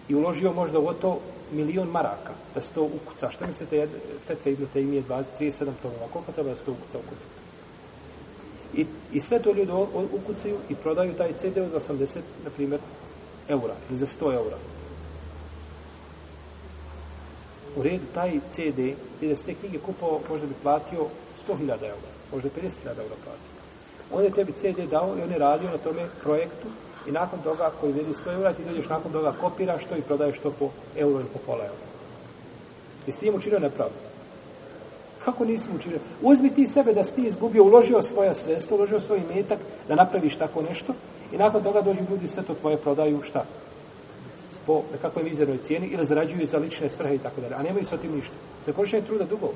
i uložio možda u to milion maraka da se to ukuca. Šta mislite, je, fetve ibn Taymi je 37 tonova, koliko treba da se to ukuca u I, I sve to ljudi ukucaju i prodaju taj CD za 80, na primjer, eura ili za 100 eura. U redu, taj CD, gdje se te knjige kupao, možda bi platio 100.000 eura, možda 50.000 eura platio. On je tebi CD dao i on je radio na tome projektu i nakon toga koji vidi 100 eura ti dođeš nakon toga kopiraš to i prodaješ to po euro ili po pola euro. I s tim učinio nepravdu. Kako nismo učinili? Uzmi ti sebe da si ti izgubio, uložio svoja sredstva, uložio svoj metak, da napraviš tako nešto i nakon toga dođu ljudi sve to tvoje prodaju, šta? Po nekakvoj mizernoj cijeni ili zarađuju za lične svrhe i tako dalje. A nemaju sa tim ništa. Ne korišćenje truda dugo.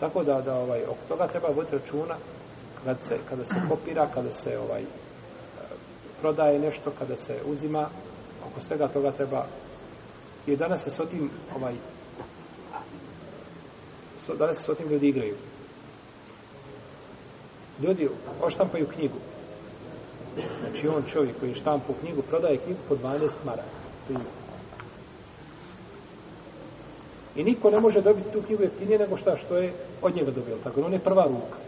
Tako da, da ovaj, oko toga treba voditi računa kada se, kada se kopira, kada se ovaj, prodaje nešto, kada se uzima, oko svega toga treba... I danas se s otim, ovaj, danas se s otim ljudi igraju. Ljudi oštampaju knjigu. Znači on čovjek koji štampa u knjigu prodaje knjigu po 12 maraka. I niko ne može dobiti tu knjigu jeftinije nego šta što je od njega dobio. Tako, on je prva ruka.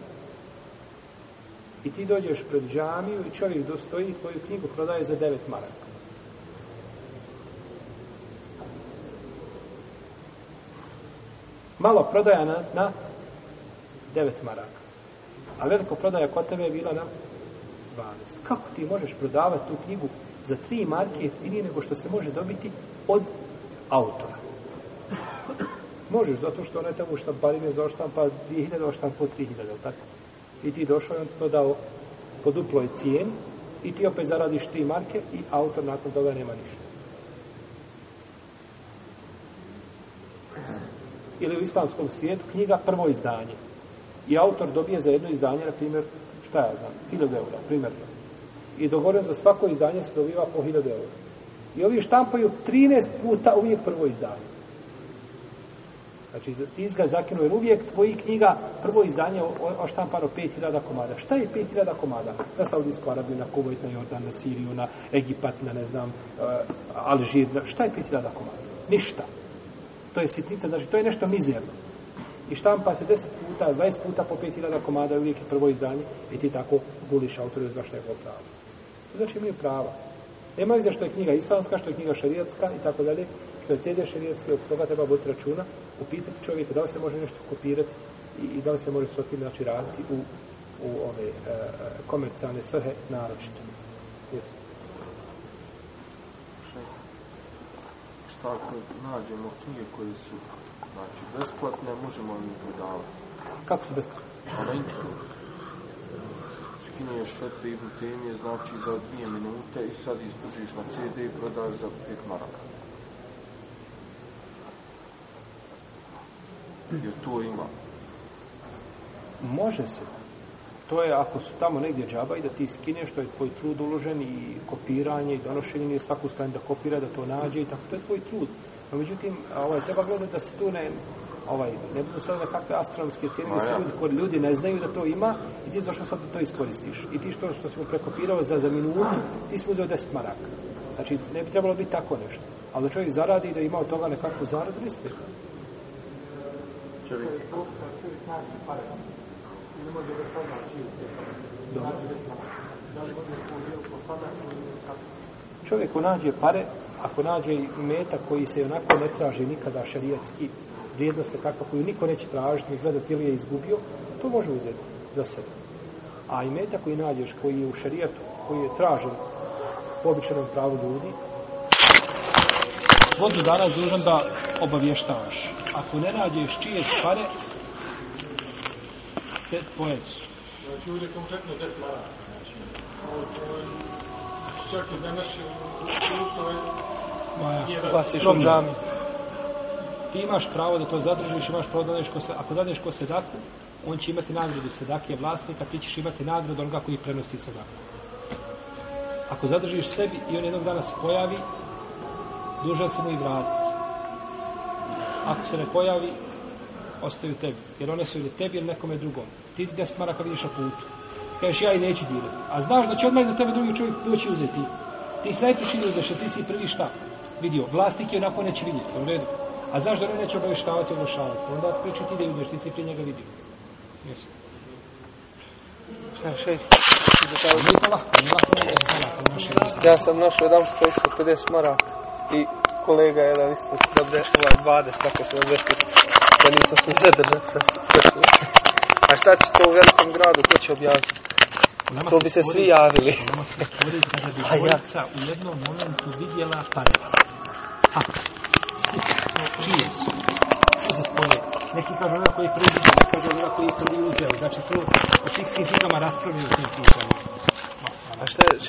I ti dođeš pred džamiju i čovjek dostoji i tvoju knjigu prodaje za 9 maraka. Malo prodaja na, na 9 maraka. A veliko prodaja kod tebe je bila na 12. Kako ti možeš prodavati tu knjigu za 3 marke jeftinije nego što se može dobiti od autora? Možeš, zato što ona je tamo štamparine za oštampa 2000, oštampa 3000, tako? i ti došao i on ti to dao po duploj cijen i ti opet zaradiš tri marke i autor nakon toga nema ništa. Ili u islamskom svijetu knjiga prvo izdanje i autor dobije za jedno izdanje, na primjer, šta ja znam, 1000 eura, primjerno. I dogovoreno za svako izdanje se dobiva po 1000 eura. I ovi štampaju 13 puta uvijek prvo izdanje. Znači, ti ga zakinuo, jer uvijek tvojih knjiga, prvo izdanje oštampano 5000 komada. Šta je 5000 komada? Na Saudijsku Arabiju, na Kuvajt, na Jordan, na Siriju, na Egipat, na ne znam, uh, Alžir, na, šta je 5000 komada? Ništa. To je sitnica, znači, to je nešto mizerno. I štampa se 10 puta, 20 puta po 5000 komada, uvijek je prvo izdanje, i ti tako guliš autor i uzvaš njegov pravo. Znači, imaju prava. Nema veze što je knjiga islamska, što je knjiga šarijatska i tako dalje, što je CD šarijatski, od toga treba voditi računa, upitati čovjeka da li se može nešto kopirati i, i da li se može s otim znači, raditi u, u ove e, e komercijalne svrhe naročito. Yes. Šta ako nađemo knjige koje su znači, besplatne, možemo li ih Kako su besplatne? Na internetu skinuješ fetve i butenje, znači za dvije minute i sad izbužiš na CD i prodaš za pet maraka. Jer to ima. Može se. To je ako su tamo negdje džaba i da ti skineš što je tvoj trud uložen i kopiranje i donošenje, nije svaku stranu da kopira, da to nađe i tako, to je tvoj trud. No, pa međutim, ovaj, treba gledati da se tu ne, ovaj, ne budu sad kakve astronomske cijene, da se ljudi, kod ljudi ne znaju da to ima, i ti je došao sad da to iskoristiš. I ti što, što smo prekopirao za, za minutu, ti smo uzeo deset maraka. Znači, ne bi trebalo biti tako nešto. Ali da čovjek zaradi i da ima od toga nekakvu zaradu, nisi prihvala. Čovjek. Čovjek nađe pare. Ne može da sad naći. Dobro. Čovjek nađe pare, ako nađe meta koji se onako ne traži nikada šarijatski, vrijednost je takva koju niko neće tražiti, ne gledati ili je izgubio, to može uzeti za sebe. A i meta koji nađeš, koji je u šarijatu, koji je tražen po običanom pravu ljudi, vodu dara zružan da obavještavaš. Ako ne nađeš čije pare, te tvoje su. Znači, uvijek konkretno 10 mara. Znači, čak i da naše uslove Vas iš u džami. Ti imaš pravo da to zadržiš, imaš pravo da daješ ko se, ako daješ ko se daku, on će imati nagradu sedakije vlasnika, ti ćeš imati nagradu onoga koji prenosi sedaku. Ako zadržiš sebi i on jednog dana se pojavi, duže se mu i vratiti. Ako se ne pojavi, ostaju tebi. Jer one su ili tebi ili nekome drugom. Ti 10 maraka vidiš na putu. Kažeš, ja i neću dirati. A znaš da će odmah za tebe drugi čovjek doći uzeti. Ti se najpriši izuzeš, ti si prvi šta vidio. Vlasnik je onako neće vidjeti, u redu. A znaš da ne neće obavještavati, oglašavati. Onda spriči ti da uzeš, ti si prije njega vidio. Jesi. Ja sam našao jedan čovjek od 50 mara i kolega je da isto se dobre ovaj 20, tako se dobre pa nisam se ne drža. [LAUGHS] A šta će to u velikom gradu, ko će objaviti? to bi se stvori, svi javili. Nama se stvori kada bi [LAUGHS] dvojica u jednom momentu vidjela pare. Ha. Čije su? To se spoje. Neki kažu ono koji prvi neki kažu ono koji prvi uzeo. Znači, to o tih sintigama raspravljaju o tim pitanima. A šta je,